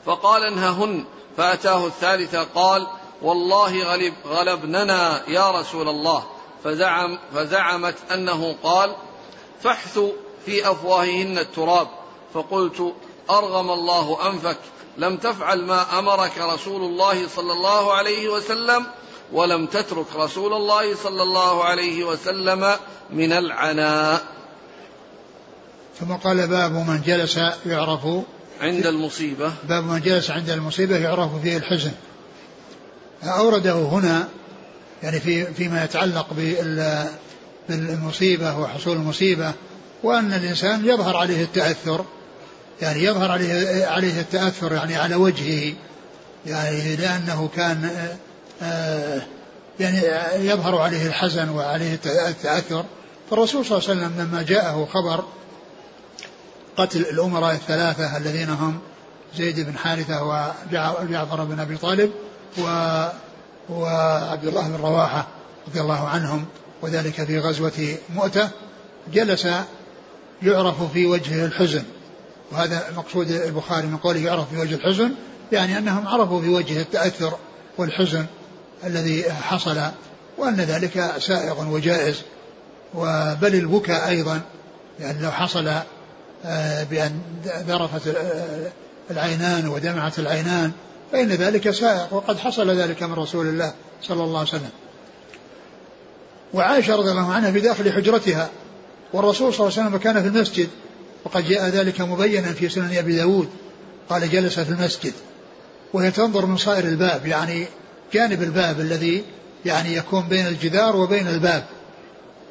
فقال انههن. فأتاه الثالثة قال والله غلب غلبننا يا رسول الله. فزعم فزعمت أنه قال فاحثوا في أفواههن التراب. فقلت أرغم الله أنفك. لم تفعل ما أمرك رسول الله صلى الله عليه وسلم ولم تترك رسول الله صلى الله عليه وسلم من العناء.
ثم قال باب من جلس يعرف
عند المصيبة.
باب من جلس عند المصيبة يعرف فيه الحزن. أورده هنا يعني في فيما يتعلق بالمصيبة وحصول المصيبة وأن الإنسان يظهر عليه التأثر يعني يظهر عليه عليه التأثر يعني على وجهه يعني لأنه كان آه، يعني يظهر عليه الحزن وعليه التأثر. فالرسول صلى الله عليه وسلم لما جاءه خبر قتل الأمراء الثلاثة الذين هم زيد بن حارثة وجعفر بن أبي طالب و وعبد الله بن رواحة رضي الله عنهم وذلك في غزوة مؤتة جلس يعرف في وجهه الحزن. وهذا مقصود البخاري من قوله يعرف في وجه الحزن يعني أنهم عرفوا في وجه التأثر والحزن الذي حصل وأن ذلك سائغ وجائز. وبل البكاء أيضا يعني لو حصل بأن ذرفت العينان ودمعت العينان فإن ذلك سائق وقد حصل ذلك من رسول الله صلى الله عليه وسلم. وعائشة رضي الله عنها في داخل حجرتها والرسول صلى الله عليه وسلم كان في المسجد وقد جاء ذلك مبينا في سنن أبي داود قال جلس في المسجد وهي تنظر من صائر الباب يعني جانب الباب الذي يعني يكون بين الجدار وبين الباب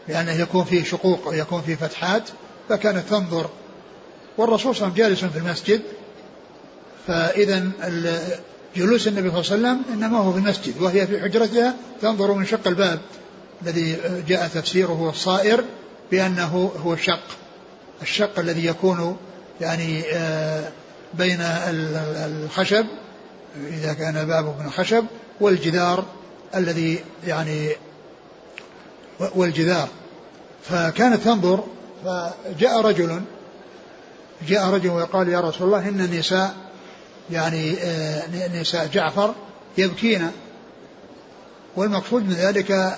لأنه يكون فيه شقوق ويكون فيه فتحات فكانت تنظر والرسول صلى الله عليه وسلم جالس في المسجد فإذا جلوس النبي صلى الله عليه وسلم إنما هو في المسجد وهي في حجرتها تنظر من شق الباب الذي جاء تفسيره الصائر بأنه هو الشق الشق الذي يكون يعني آه، بين الخشب إذا كان بابه من الخشب والجدار الذي يعني والجدار. فكانت تنظر فجاء رجل جاء رجل وقال يا رسول الله إن النساء يعني آه، نساء جعفر يبكين. والمقصود من ذلك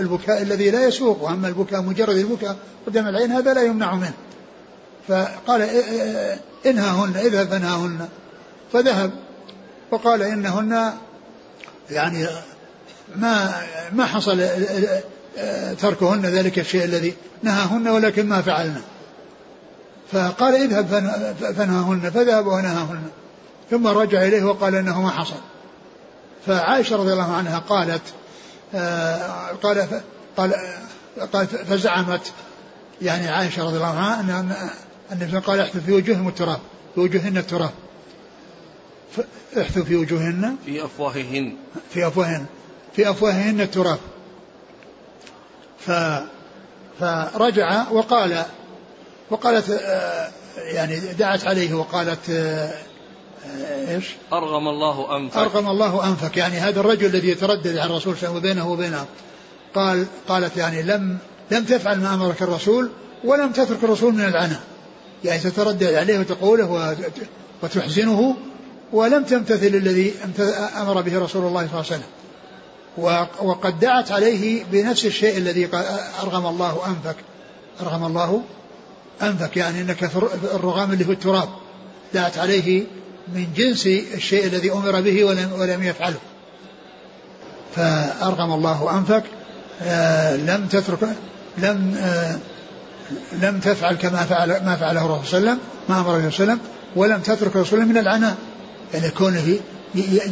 البكاء الذي لا يسوق. وأما البكاء مجرد البكاء قدام العين هذا لا يمنع منه. فقال انهاهن اذهب فانهاهن. فذهب وقال إنهن يعني ما ما حصل تركهن ذلك الشيء الذي نهاهن ولكن ما فعلنا. فقال اذهب فانهاهن فذهب ونهاهن. ثم رجع إليه وقال إنه ما حصل. فعائشة رضي الله عنها قالت آه، قال قال قال فزعمت. يعني عائشة رضي الله عنها ان النبي قال احثوا في وجوههم التراب في وجوههن التراب. احثوا في وجوههن.
في أفواههن.
في أفواههن في أفواههن التراب. ف فرجع وقال وقالت آه، يعني دعت عليه وقالت آه،
إيش؟ أرغم الله أنفك.
أرغم الله أنفك. يعني هذا الرجل الذي يتردد على الرسول صلى الله عليه وسلم وبينه وبينه. قال قالت يعني لم لم تفعل ما أمرك الرسول ولم تترك الرسول من العناء. يعني تتردد عليه وتقوله وتحزنه ولم تمتثل الذي أمر به رسول الله صلى الله عليه وسلم. وقد دعت عليه بنفس الشيء الذي أرغم الله أنفك. أرغم الله أنفك يعني إنك في الرغام اللي في التراب. دعت عليه من جنس الشيء الذي أمر به ولم ولم يفعله. فأرغم الله أنفك. آه لم تترك لم آه لم تفعل كما فعل ما فعله الرسول صلى الله عليه وسلم ما أمر به صلى الله عليه وسلم ولم تترك رسولا من العناء. يعني كونه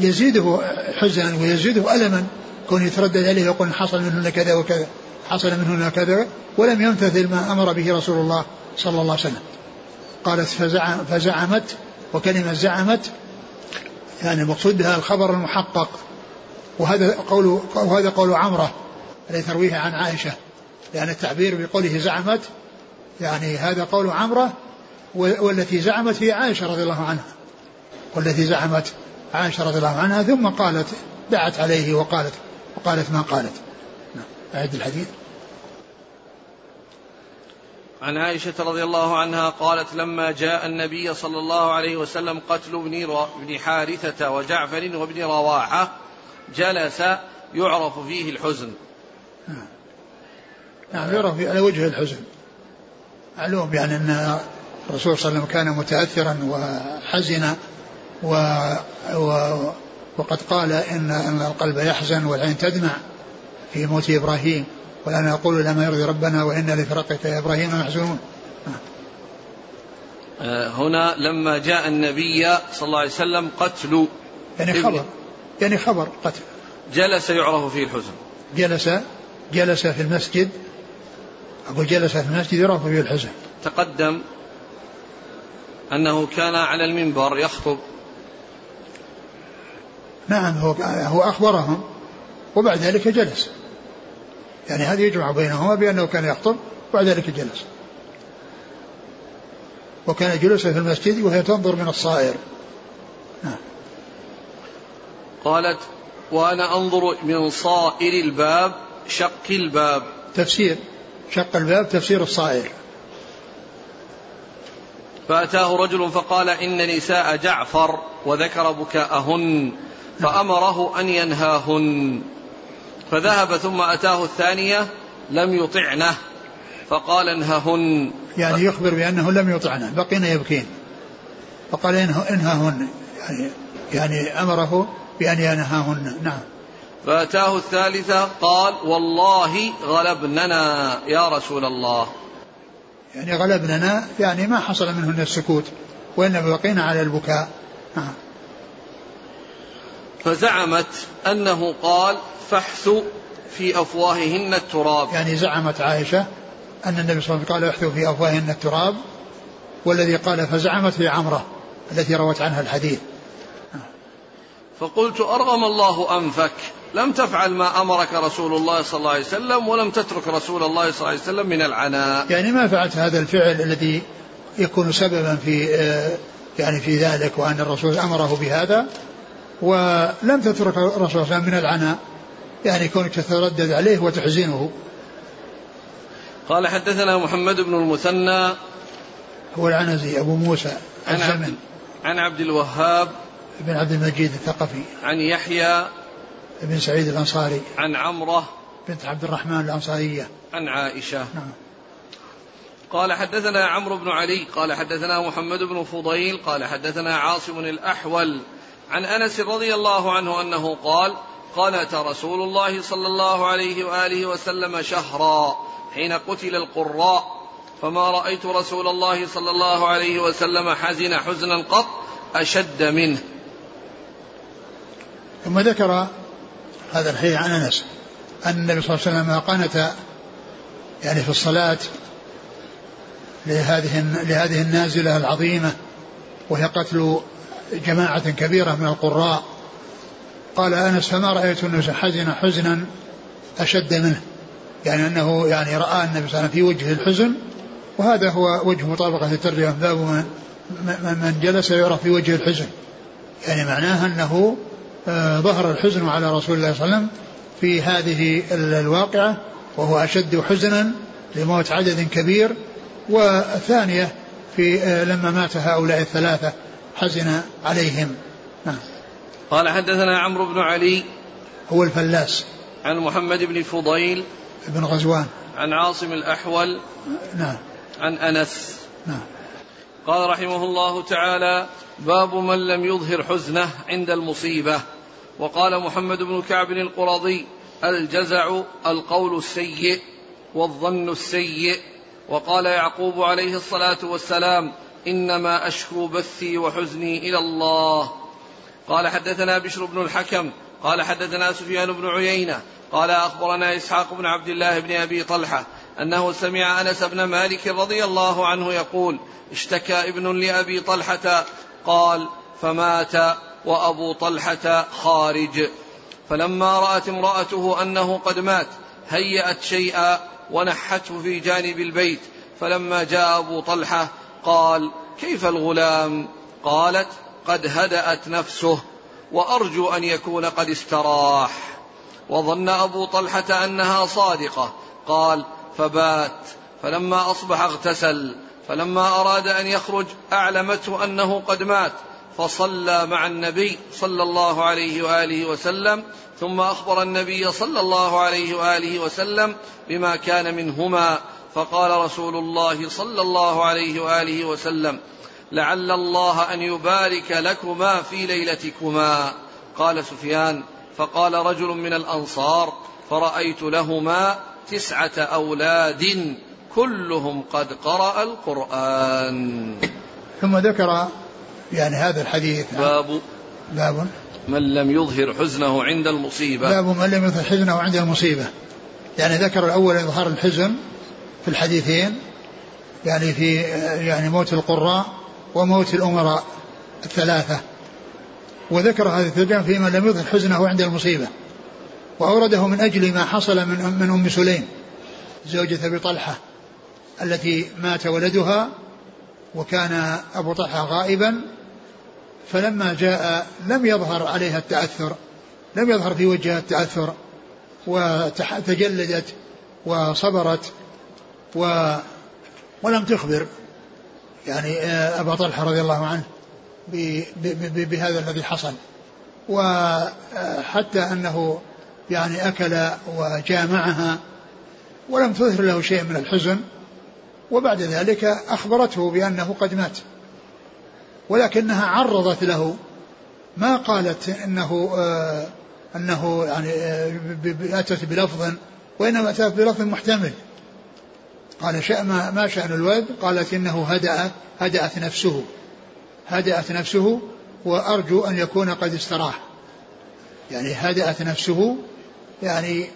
يزيده حزنا ويزيده ألما كون يتردد عليه يقول حصل منهن كذا وكذا حصل منهن كذا ولم يمتثل ما أمر به رسول الله. صلى الله عليه وسلم. قالت فزعم فزعمت وكلمة زعمت يعني المقصود بها الخبر المحقق. وهذا قول وهذا قول عمرة الذي ترويه عن عائشة. لأن التعبير بقوله زعمت يعني هذا قول عمرة والتي زعمت هي عائشة رضي الله عنها. والتي زعمت عائشة رضي الله عنها ثم قالت دعت عليه وقالت وقالت ما قالت. نعم أعد الحديث.
عن عائشة رضي الله عنها قالت لما جاء النبي صلى الله عليه وسلم قتل ابن حارثة وجعفر وابن رواحة جلس يعرف فيه الحزن.
نعم يعرف على وجه الحزن. معلوم يعني أن الرسول صلى الله عليه وسلم كان متاثرا وحزنا و, و وقد قال ان إن القلب يحزن والعين تدمع في موت إبراهيم والآن أقول لما يرضي ربنا وإنا لفرقك يا إبراهيم محزونون
آه، هنا لما جاء النبي صلى الله عليه وسلم قتل
يعني خبر. يعني خبر قتل.
جلس يعرف فيه الحزن.
جلس جلس في المسجد. أقول جلس في المسجد يعرف فيه الحزن.
تقدم أنه كان على المنبر يخطب.
نعم هو هو أخبرهم وبعد ذلك جلس. يعني هذا يجمع بينهما بأنه كان يخطب وبعد ذلك جلس. وكان جلوسا في المسجد وهي تنظر من الصائر. نعم.
قالت وأنا أنظر من صائر الباب شق الباب.
تفسير. شق الباب تفسير الصائر.
فأتاه رجل فقال إن نساء جعفر وذكر بكاءهن فأمره أن ينهاهن. فذهب ثم أتاه الثانية لم يطعنه. فقال انههن.
يعني يخبر بأنه لم يطعنه بقين يبكين. فقال انههن. يعني يعني أمره بأن ينهاهن نعم.
فأتاه الثالثة قال والله غلبننا يا رسول الله.
يعني غلبننا يعني ما حصل منهن السكوت وإنما بقينا على البكاء. نعم.
فزعمت أنه قال فاحثوا في أفواههن التراب.
يعني زعمت عائشة أن النبي صلى الله عليه وسلم قال احثوا في أفواههن التراب والذي قال فزعمت هي عمرة التي روت عنها الحديث.
فقلت أرغم الله أنفك لم تفعل ما أمرك رسول الله صلى الله عليه وسلم ولم تترك رسول الله صلى الله عليه وسلم من العناء.
يعني ما فعلت هذا الفعل الذي يكون سببا في آه، يعني في ذلك وأن الرسول أمره بهذا؟ ولم تترك الرسول صلى الله عليه وسلم من العناء يعني كونك تتردد عليه وتحزنه.
قال حدثنا محمد بن المثنى
هو العنزي أبو موسى
عن عبد, عن عبد الوهاب
بن عبد المجيد الثقفي.
عن يحيى
بن سعيد الأنصاري.
عن عمرة
بنت عبد الرحمن الأنصارية.
عن عائشة.
نعم.
قال حدثنا عمرو بن علي قال حدثنا محمد بن فضيل قال حدثنا عاصم الأحول عن أنس رضي الله عنه أنه قال قنت رسول الله صلى الله عليه وآله وسلم شهرا حين قتل القراء فما رأيت رسول الله صلى الله عليه وسلم حزن حزنا قط أشد منه.
ثم ذكر هذا الحديث عن أنس أن النبي صلى الله عليه وسلم قنت يعني في الصلاة لهذه لهذه النازلة العظيمة وهي قتل جماعة كبيرة من القراء قال آنس فما رأيت النبي حزن حزنا أشد منه يعني أنه يعني رأى النبي صلى الله عليه وسلم في وجه الحزن وهذا هو وجه مطابقة الترجمه باب من, جلس يرى في وجه الحزن يعني معناه أنه آه، ظهر الحزن على رسول الله صلى الله عليه وسلم في هذه الواقعة وهو أشد حزنا لموت عدد كبير والثانية في آه، لما مات هؤلاء الثلاثة حزن عليهم. نعم.
قال حدثنا عمرو بن علي
هو الفلاس.
عن محمد بن فضيل
بن غزوان.
عن عاصم الأحول.
نعم.
عن أنس.
نعم.
قال رحمه الله تعالى باب من لم يظهر حزنه عند المصيبة. وقال محمد بن كعب القرظي الجزع القول السيء والظن السيء. وقال يعقوب عليه الصلاة والسلام إنما أشكو بثي وحزني إلى الله. قال حدثنا بشر بن الحكم قال حدثنا سفيان بن عيينة قال أخبرنا إسحاق بن عبد الله بن أبي طلحة أنه سمع أنس بن مالك رضي الله عنه يقول اشتكى ابن لأبي طلحة قال فمات وأبو طلحة خارج فلما رأت امرأته أنه قد مات هيأت شيئا ونحته في جانب البيت. فلما جاء أبو طلحة قال كيف الغلام؟ قالت قد هدأت نفسه وأرجو أن يكون قد استراح وظن أبو طلحة أنها صادقة. قال فبات فلما أصبح اغتسل فلما أراد أن يخرج أعلمته أنه قد مات فصلى مع النبي صلى الله عليه وآله وسلم ثم أخبر النبي صلى الله عليه وآله وسلم بما كان منهما فقال رسول الله صلى الله عليه وآله وسلم لعل الله أن يبارك لكما في ليلتكما. قال سفيان فقال رجل من الأنصار فرأيت لهما تسعة أولاد كلهم قد قرأ القرآن.
ثم ذكر يعني هذا الحديث.
باب
باب
من لم يظهر حزنه عند المصيبة.
باب من لم يظهر حزنه عند المصيبة. يعني ذكر الأول إظهار الحزن في الحديثين يعني في يعني موت القراء وموت الأمراء الثلاثة. وذكر هذه الترجمة فيما لم يظهر حزنه عند المصيبة. وأورده من أجل ما حصل من من أم سليم زوجة أبي طلحة التي مات ولدها وكان أبو طلحة غائبا. فلما جاء لم يظهر عليها التأثر لم يظهر في وجهها التأثر وتجلدت وصبرت و ولم تخبر يعني آه، أبا طلحة رضي الله عنه بهذا الذي حصل. وحتى أنه يعني أكل وجامعها ولم تظهر له شيء من الحزن. وبعد ذلك أخبرته بأنه قد مات. ولكنها عرضت له ما قالت إنه آه إنه يعني آه أتت بلفظ وإنما أتت بلفظ محتمل. قال شأن ما شأن الولد قالت انه هدأ هدأت نفسه. هدأت نفسه وأرجو أن يكون قد استراح. يعني هدأت نفسه يعني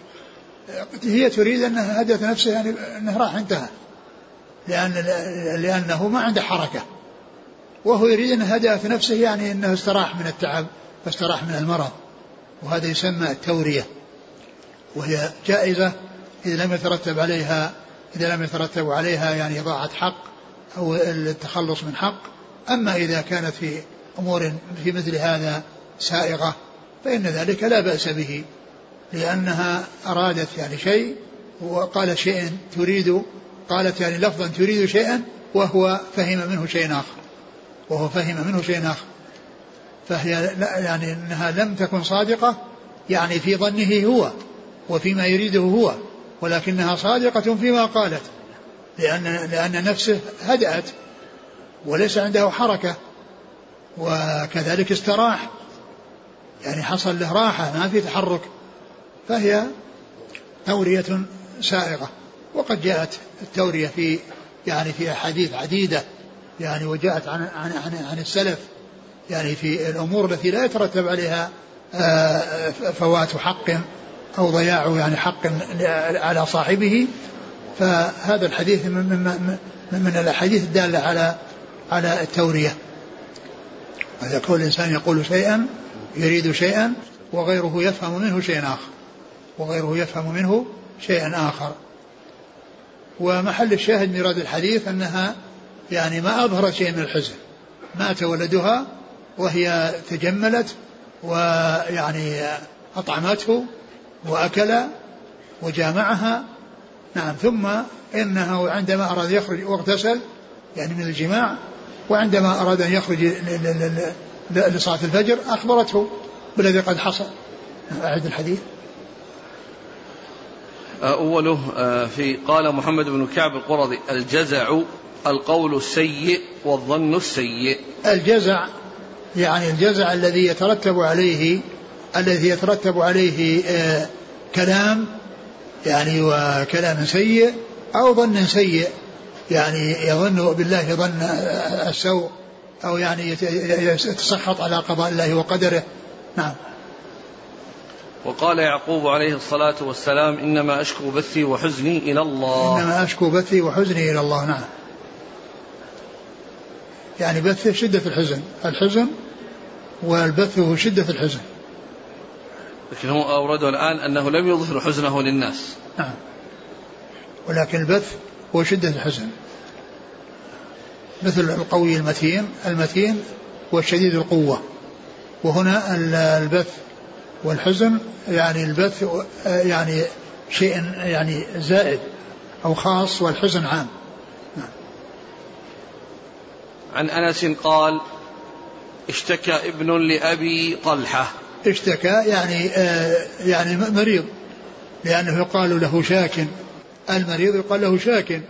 هي تريد انها هدأت نفسه يعني أنه راح انتهى. لأن لأنه ما عنده حركة. وهو يريد أن هدأ نفسه يعني أنه استراح من التعب واستراح من المرض. وهذا يسمى التورية. وهي جائزة إذا لم يترتب عليها إذا لم يترتب عليها يعني إضاعة حق أو التخلص من حق. أما إذا كانت في أمور في مثل هذا سائغة فإن ذلك لا بأس به لأنها أرادت يعني شيء وقال شيء تريد قالت يعني لفظا تريد شيئا وهو فهم منه شيء آخر وهو فهم منه شيء آخر. فهي لا يعني أنها لم تكن صادقة يعني في ظنه هو وفيما يريده هو. ولكنها صادقة فيما قالت لأن لأن نفسه هدأت وليس عنده حركة وكذلك استراح يعني حصل له راحة ما في تحرك فهي تورية سائغة. وقد جاءت التورية في يعني في أحاديث عديدة يعني وجاءت عن عن عن, عن السلف يعني في الأمور التي لا يترتب عليها آه، فوات حق. أو ضياع يعني حق على صاحبه فهذا الحديث من, من, من الأحاديث الدالة على على التورية. هذا كل إنسان يقول شيئا يريد شيئا وغيره يفهم منه شيئا آخر. وغيره يفهم منه شيئا آخر. ومحل الشاهد من الحديث أنها يعني ما أظهر شيء من الحزن. مات ولدها وهي تجملت ويعني أطعمته وأكل وجامعها. نعم ثم إنه عندما أراد يخرج واغتسل يعني من الجماع وعندما أراد أن يخرج لصلاة الفجر أخبرته بالذي قد حصل. أعد الحديث.
أوله آه، في قال محمد بن كعب القرظي الجزع القول السيء والظن السيء.
الجزع يعني الجزع الذي يترتب عليه الذي يترتب عليه آه كلام يعني وكلام سيء أو ظن سيء. يعني يظن بالله ظن السوء أو يعني يتسخط على قضاء الله وقدره. نعم.
وقال يعقوب عليه الصلاة والسلام إنما أشكو بثي وحزني إلى الله.
إنما أشكو بثي وحزني إلى الله نعم. يعني بث شدة الحزن. الحزن والبث هو شدة الحزن.
لكن هو أورده الآن أنه لم يظهر حزنه للناس.
نعم. ولكن البث هو شدة الحزن. مثل القوي المتين المتين هو شديد القوة. وهنا البث والحزن يعني البث يعني شيء يعني زائد أو خاص والحزن عام.
عن أنس قال اشتكى ابن لأبي طلحة.
اشتكى يعني آه يعني مريض لأنه يقال له شاك. المريض يقال له شاك.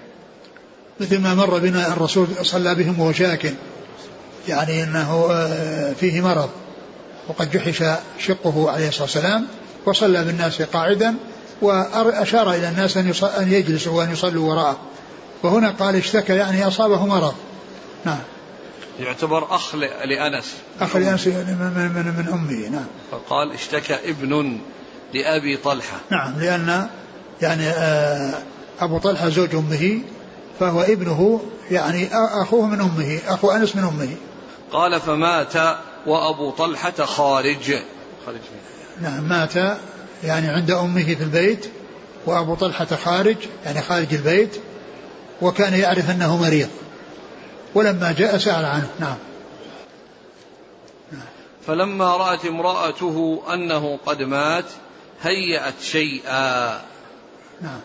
مثل ما مر بنا الرسول صلى بهم وهو شاك. يعني إنه آه فيه مرض. وقد جحش شقه عليه الصلاة والسلام وصلى بالناس قاعدا وأشار إلى الناس أن يجلسوا وأن يصلوا وراءه. وهنا قال اشتكى يعني أصابه مرض. نعم.
يعتبر أخ لأنس.
أخ لأنس من, من, من, من أمه نعم.
فقال اشتكى ابن لأبي طلحة.
نعم لأن يعني آه، أبو طلحة زوج أمه فهو ابنه يعني أخوه من أمه أخو أنس من أمه.
قال فمات وأبو طلحة خارج. خارج.
نعم مات يعني عند أمه في البيت وأبو طلحة خارج يعني خارج البيت وكان يعرف أنه مريض. ولما جاء سأل عنه. نعم.
فلما رأت امرأته أنه قد مات هيأت شيئا.
نعم.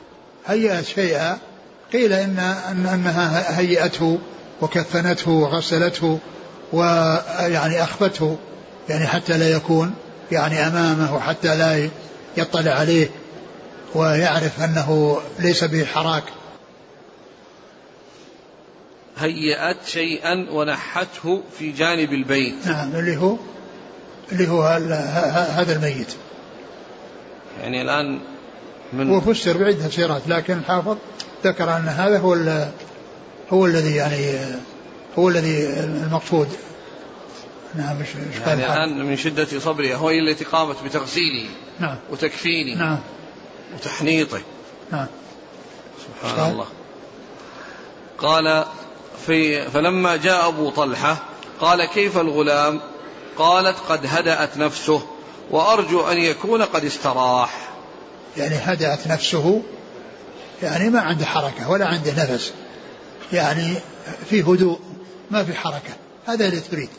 هيأت شيئا. قيل إن, إن أنها هيأته وكفنته وغسلته ويعني أخفته. يعني حتى لا يكون يعني أمامه وحتى لا يطلع عليه ويعرف أنه ليس به حراك
هيأت شيئا ونحته في جانب البيت.
نعم اللي هو اللي هو هذا الميت.
يعني الآن من
وفسر بعدة سيرات لكن الحافظ ذكر أن هذا هو هو الذي يعني هو الذي المقصود.
نعم مش يعني الآن من شدة صبره هو التي قامت بتغسيله
نعم.
وتكفينه
نعم.
وتحنيطه
نعم.
سبحان. الله. قال في فلما جاء أبو طلحة قال كيف الغلام؟ قالت قد هدأت نفسه وأرجو أن يكون قد استراح.
يعني هدأت نفسه يعني ما عنده حركة ولا عنده نفس. يعني في هدوء ما في حركة. هذا اللي تريد.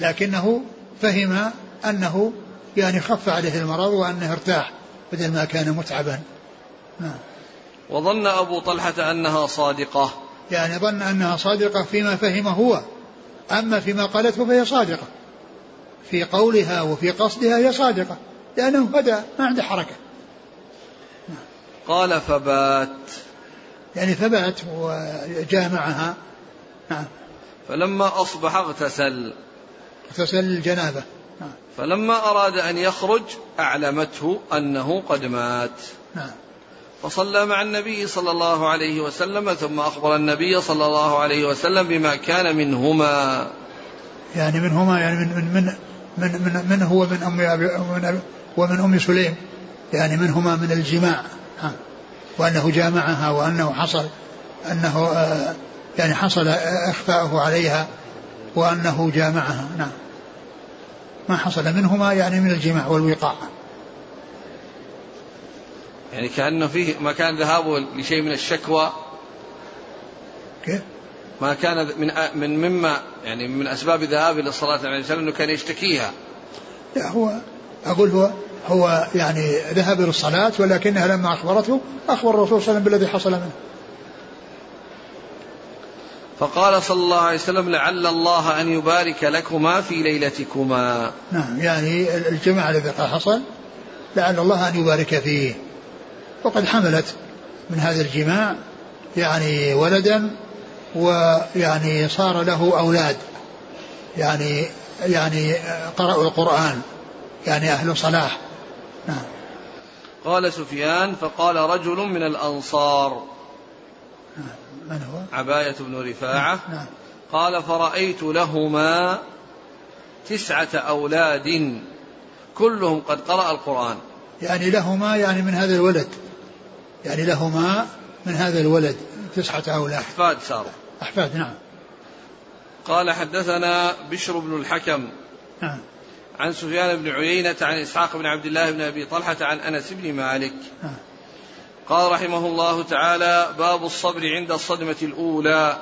لكنه فهم أنه يعني خف عليه المرض وأنه ارتاح بدل ما كان متعبا. نعم.
وظن أبو طلحة أنها صادقة.
يعني ظن أنها صادقة فيما فهم هو. أما فيما قالته فهي صادقة. في قولها وفي قصدها هي صادقة لأنه هدى ما عنده حركة.
قال فبات.
يعني فبات وجامعها. نعم.
فلما أصبح اغتسل.
اغتسل الجنابة.
نعم. فلما أراد أن يخرج أعلمته أنه قد مات.
نعم.
فصلى مع النبي صلى الله عليه وسلم ثم أخبر النبي صلى الله عليه وسلم بما كان منهما.
يعني منهما يعني من من من من, من, هو من أم من ومن أم سليم. يعني منهما من الجماع وأنه جامعها وأنه حصل أنه آه، يعني حصل إخفاؤه عليها وأنه جامعها نعم. ما حصل منهما يعني من الجماع والوقاع.
يعني كأنه فيه ما كان ذهابه لشيء من الشكوى
كيف؟
ما كان من من مما يعني من أسباب ذهابه للصلاه عليه وسلم إنه كان يشتكيها.
لا هو أقول هو هو يعني ذهب للصلاه ولكنها لما أخبرته أخبر الرسول صلى الله عليه وسلم بالذي حصل منه.
فقال صلى الله عليه وسلم لعل الله أن يبارك لكما في ليلتكما.
نعم يعني الجماع الذي حصل لعل الله أن يبارك فيه. وقد حملت من هذا الجماع يعني ولدا ويعني صار له أولاد يعني يعني قرأوا القرآن يعني أهل صلاح. نعم.
قال سفيان فقال رجل من الأنصار.
نعم من هو؟
عباية بن رفاعة.
نعم.
قال فرأيت لهما تسعة أولاد كلهم قد قرأ القرآن.
يعني لهما يعني من هذا الولد. يعني لهما من هذا الولد تسعة أولاد
أحفاد صاروا
أحفاد نعم.
قال حدثنا بشر بن الحكم
نعم.
عن سفيان بن عيينة عن إسحاق بن عبد الله بن أبي طلحة عن أنس بن مالك.
نعم.
قال رحمه الله تعالى باب الصبر عند الصدمة الأولى.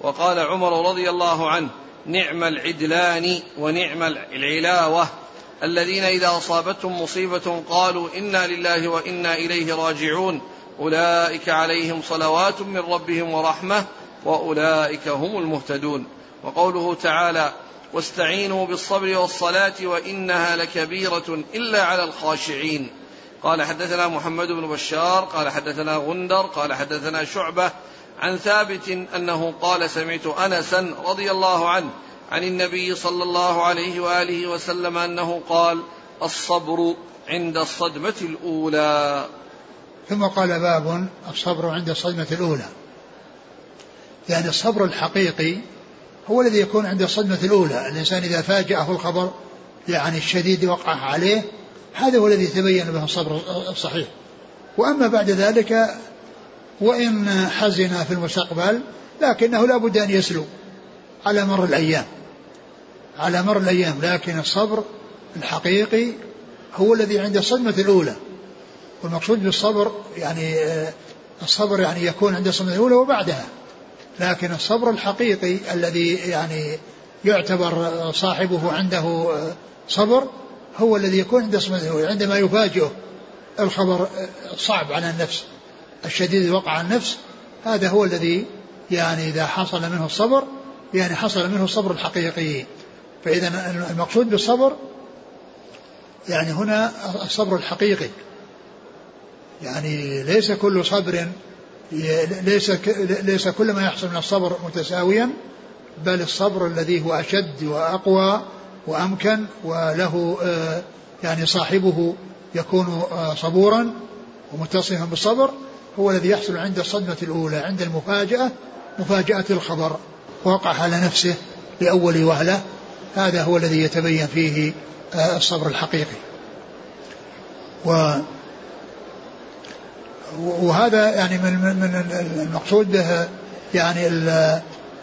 وقال عمر رضي الله عنه نعم العدلان ونعم العلاوة. الذين إذا أصابتهم مصيبة قالوا إنا لله وإنا إليه راجعون. أولئك عليهم صلوات من ربهم ورحمة وأولئك هم المهتدون. وقوله تعالى واستعينوا بالصبر والصلاة وإنها لكبيرة إلا على الخاشعين. قال حدثنا محمد بن بشار قال حدثنا غندر قال حدثنا شعبة عن ثابت أنه قال سمعت أنسا رضي الله عنه عن النبي صلى الله عليه وآله وسلم أنه قال الصبر عند الصدمة الأولى.
ثم قال باب الصبر عند الصدمة الأولى. يعني الصبر الحقيقي هو الذي يكون عند الصدمة الأولى. الإنسان إذا فاجأه الخبر يعني الشديد وقع عليه هذا هو الذي تبين به الصبر الصحيح. وأما بعد ذلك وإن حزن في المستقبل لكنه لا بد أن يسلو على مر الأيام. على مر الأيام لكن الصبر الحقيقي هو الذي عند الصدمة الأولى. والمقصود بالصبر يعني آه، الصبر يعني يكون عند الصدمة الأولى وبعدها لكن الصبر الحقيقي الذي يعني يعتبر صاحبه عنده آه، صبر هو الذي يكون عند الصدمة الأولى عندما يفاجئه الخبر الصعب على النفس الشديد الوقع على النفس هذا هو الذي يعني إذا حصل منه الصبر يعني حصل منه الصبر الحقيقي. فإذا المقصود بالصبر يعني هنا الصبر الحقيقي. يعني ليس كل صبر ليس ليس كل ما يحصل من الصبر متساويا بل الصبر الذي هو أشد وأقوى وأمكن وله آه، يعني صاحبه يكون آه، صبورا ومتصفا بالصبر هو الذي يحصل عند الصدمة الأولى عند المفاجأة مفاجأة الخبر وقع على نفسه لأول وهلة. هذا هو الذي يتبين فيه آه، الصبر الحقيقي. و وهذا يعني من من المقصود به يعني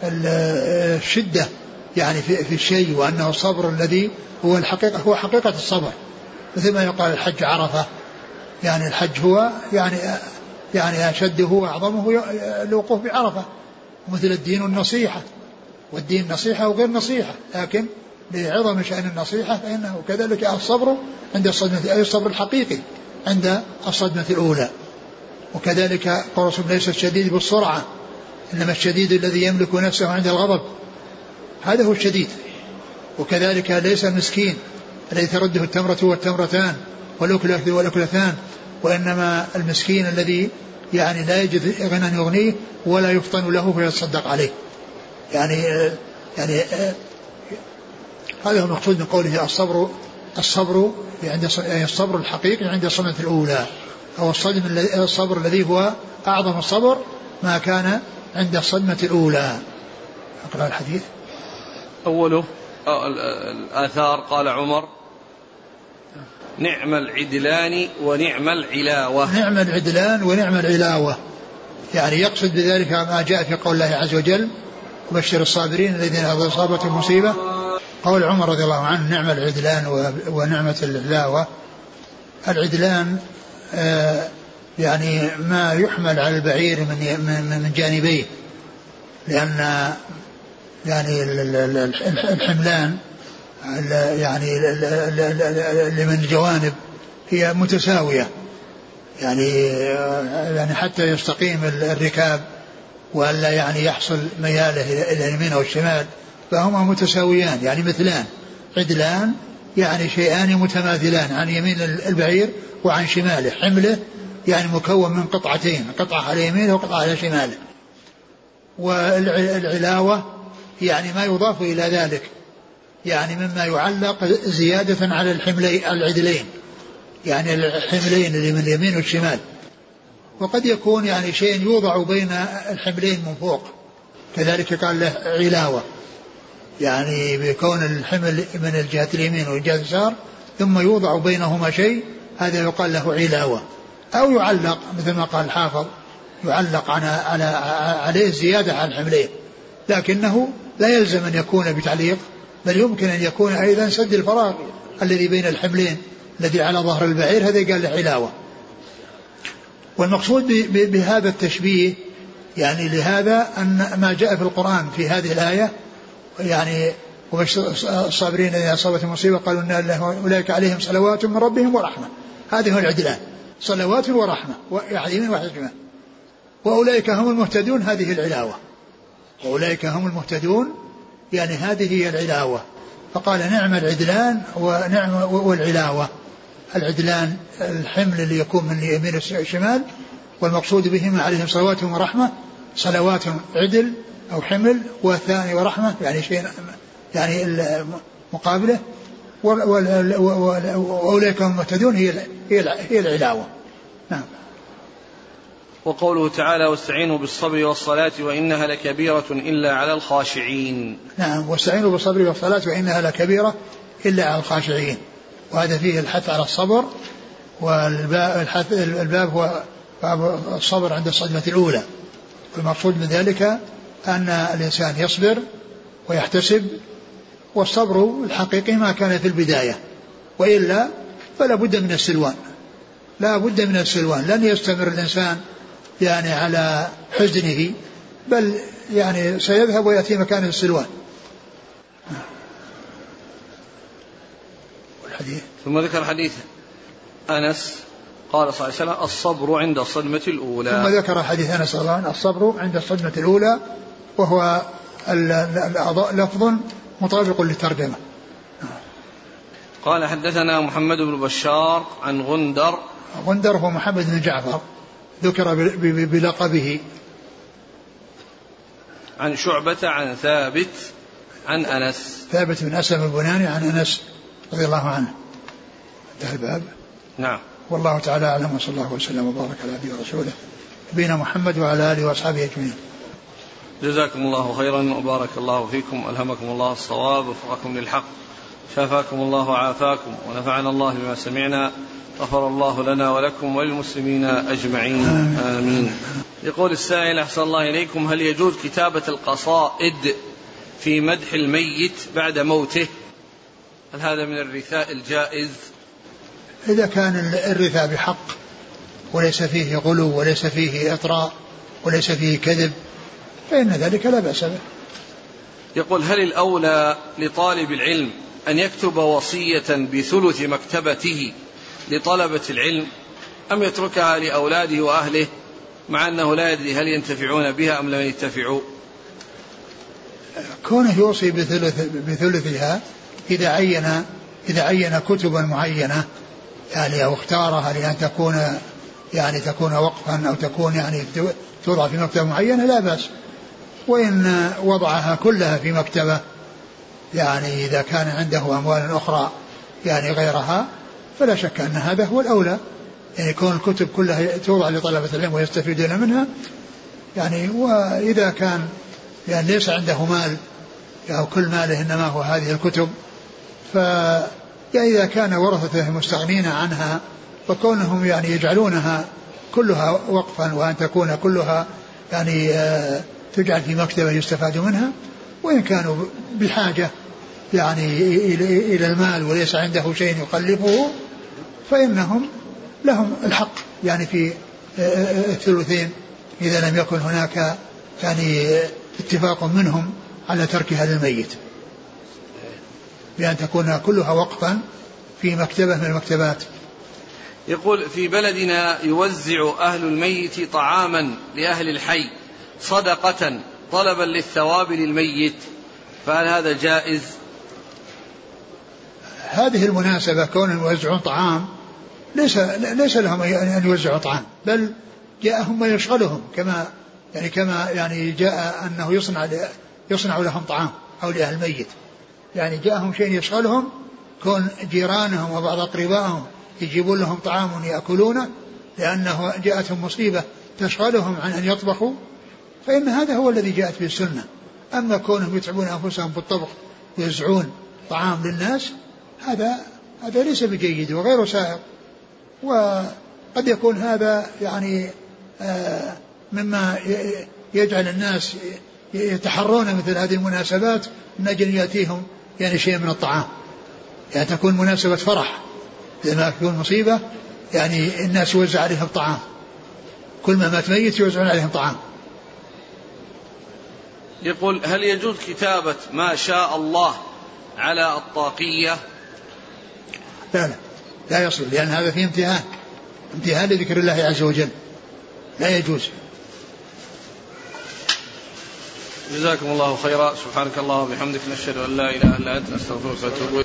الشدة يعني في في الشيء وأنه الصبر الذي هو الحقيقة هو حقيقة الصبر. مثل ما يقال الحج عرفة. يعني الحج هو يعني يعني أشده وأعظمه الوقوف بعرفة. مثل الدين النصيحة. والدين نصيحة وغير نصيحة. لكن لعظم شأن النصيحة فإنه كذلك الصبر عند الصدمة أي الصبر الحقيقي عند الصدمة الأولى. وكذلك الرسول ليس الشديد بالسرعة إنما الشديد الذي يملك نفسه عند الغضب. هذا هو الشديد. وكذلك ليس المسكين الذي ترده التمرة والتمرتان والأكلة والأكلتان وإنما المسكين الذي يعني لا يجد غنى يغنيه ولا يفطن له فيتصدق عليه. يعني يعني هذا هو المقصود من قوله الصبر الصبر عند يعني الصبر الحقيقي عند الصدمة الأولى. أو الصدم الصبر الذي هو أعظم الصبر ما كان عند الصدمة الأولى. أقرأ الحديث.
أوله الآثار قال عمر. نعم العدلان ونعم العلاوة.
نعم العدلان ونعم العلاوة. يعني يقصد بذلك ما جاء في قول الله عز وجل وبشر الصابرين الذين إذا أصابتهم مصيبة قول عمر رضي الله عنه نعم العدلان ونعمة العلاوة. العدلان آه، يعني ما يحمل على البعير من من جانبيه لأن يعني الحملان يعني اللي من الجوانب هي متساوية. يعني يعني حتى يستقيم الركاب وألا يعني يحصل مياله إلى اليمين أو الشمال فهما متساويان يعني مثلان عدلان يعني شيئان متماثلان عن يمين البعير وعن شماله. حمله يعني مكون من قطعتين قطعة على يمينه وقطعة على شماله. والعلاوة يعني ما يضاف إلى ذلك يعني مما يعلق زيادة على الحملين العدلين يعني الحملين اللي من اليمين والشمال. وقد يكون يعني شيء يوضع بين الحملين من فوق كذلك قال له علاوة. يعني بكون الحمل من الجهة اليمين والجهة اليسار ثم يوضع بينهما شيء هذا يقال له علاوة. أو يعلق مثل ما قال الحافظ يعلق على على عليه زيادة على الحملين. لكنه لا يلزم أن يكون بتعليق بل يمكن أن يكون أيضا سد الفراغ الذي بين الحملين الذي على ظهر البعير هذا قال له علاوة. والمقصود بهذا التشبيه يعني لهذا أن ما جاء في القرآن في هذه الآية يعني الصابرين إذا أصابتهم مصيبة قالوا إن أولئك عليهم صلوات من ربهم ورحمة. هذه هو العدلان. صلوات ورحمة. ويعظيم وحكمة وأولئك هم المهتدون هذه العلاوة. وأولئك هم المهتدون يعني هذه هي العلاوة. فقال نعم العدلان ونعم والعلاوة. العدلان الحمل اللي يكون من يمين الشمال والمقصود بهما عليهم صلوات ورحمة. صلوات عدل أو حمل والثاني ورحمة يعني شيء يعني مقابلة. وأولئك هم المهتدون هي هي العلاوة. نعم.
وقوله تعالى واستعينوا بالصبر والصلاة وإنها لكبيرة إلا على الخاشعين.
نعم. واستعينوا بالصبر والصلاة وإنها لكبيرة إلا على الخاشعين. وهذا فيه الحث على الصبر والباب الحث الباب هو فالصبر عند الصدمة الأولى. والمقصود من ذلك أن الإنسان يصبر ويحتسب والصبر الحقيقي ما كان في البداية وإلا فلا بد من السلوان. لا بد من السلوان. لن يستمر الإنسان يعني على حزنه بل يعني سيذهب ويأتي مكان السلوان.
والحديث؟ ثم ذكر حديث أنس قال صلى الله عليه وسلم الصبر عند الصدمة الأولى.
ثم ذكر حديث أنس الله الصبر عند الصدمة الأولى وهو لفظ مطابق للترجمة.
قال حدثنا محمد بن بشار عن غندر.
غندر هو محمد بن جعفر ذكر بلقبه.
عن شعبة عن ثابت عن أنس.
ثابت بن أسلم البناني عن أنس رضي الله عنه. انتهى الباب.
نعم.
والله تعالى أعلم وصلى الله وسلم وبارك على نبينا ورسوله نبينا محمد وعلى آله وأصحابه أجمعين.
جزاكم الله خيرا وبارك الله فيكم ألهمكم الله الصواب وفقكم للحق شافاكم الله وعافاكم ونفعنا الله بما سمعنا غفر الله لنا ولكم وللمسلمين أجمعين آمين. يقول السائل أحسن الله إليكم هل يجوز كتابة القصائد في مدح الميت بعد موته؟ هل هذا من الرثاء الجائز؟
إذا كان الرثاء بحق وليس فيه غلو وليس فيه إطراء وليس فيه كذب فإن ذلك لا بأس به.
يقول هل الأولى لطالب العلم أن يكتب وصية بثلث مكتبته لطلبة العلم أم يتركها لأولاده وأهله مع أنه لا يدري هل ينتفعون بها أم لم ينتفعوا؟
كونه يوصي بثلث بثلثها إذا عين إذا عين كتبا معينة يعني أو اختارها لأن تكون يعني تكون وقفا أو تكون يعني توضع في مكتبة معينة لا بأس. وإن وضعها كلها في مكتبة يعني إذا كان عنده أموال أخرى يعني غيرها فلا شك أن هذا هو الأولى. يعني كون الكتب كلها توضع لطلبة العلم ويستفيدون منها. يعني وإذا كان يعني ليس عنده مال أو كل ماله إنما هو هذه الكتب ف يعني إذا كان ورثته مستغنين عنها فكونهم يعني يجعلونها كلها وقفا وأن تكون كلها يعني آه، تجعل في مكتبة يستفاد منها وإن كانوا بحاجة يعني إلى المال وليس عنده شيء يقلبه فإنهم لهم الحق. يعني في آه، آه، الثلثين إذا لم يكن هناك يعني اتفاق منهم على تركها للميت بأن تكون كلها وقفا في مكتبة من المكتبات.
يقول في بلدنا يوزع أهل الميت طعاما لأهل الحي. صدقة طلبا للثواب للميت فهل هذا جائز؟
هذه المناسبة كونهم يوزعون طعام ليس ليس لهم أن يوزعوا طعام بل جاءهم ما يشغلهم كما يعني كما يعني جاء أنه يصنع يصنع لهم طعام أو لأهل الميت يعني جاءهم شيء يشغلهم كون جيرانهم وبعض أقربائهم يجيبون لهم طعام يأكلونه لأنه جاءتهم مصيبة تشغلهم عن أن يطبخوا فإن هذا هو الذي جاءت به السنة. أما كونهم يتعبون أنفسهم بالطبخ ويزعون طعام للناس هذا هذا ليس بجيد وغير سائغ وقد يكون هذا يعني آه، مما يجعل الناس يتحرون مثل هذه المناسبات من أجل يأتيهم يعني شيء من الطعام. يعني تكون مناسبة فرح. لما تكون مصيبة يعني الناس يوزع عليهم طعام. كل ما مات ميت يوزعون عليهم طعام.
يقول هل يجوز كتابة ما شاء الله على الطاقية؟
لا لا لا يصل لأن هذا فيه امتهان امتهان لذكر الله عز وجل. لا يجوز.
جزاكم الله خيرا. سبحانك اللهم وبحمدك نشهد أن لا إله إلا أنت نستغفرك ونتوب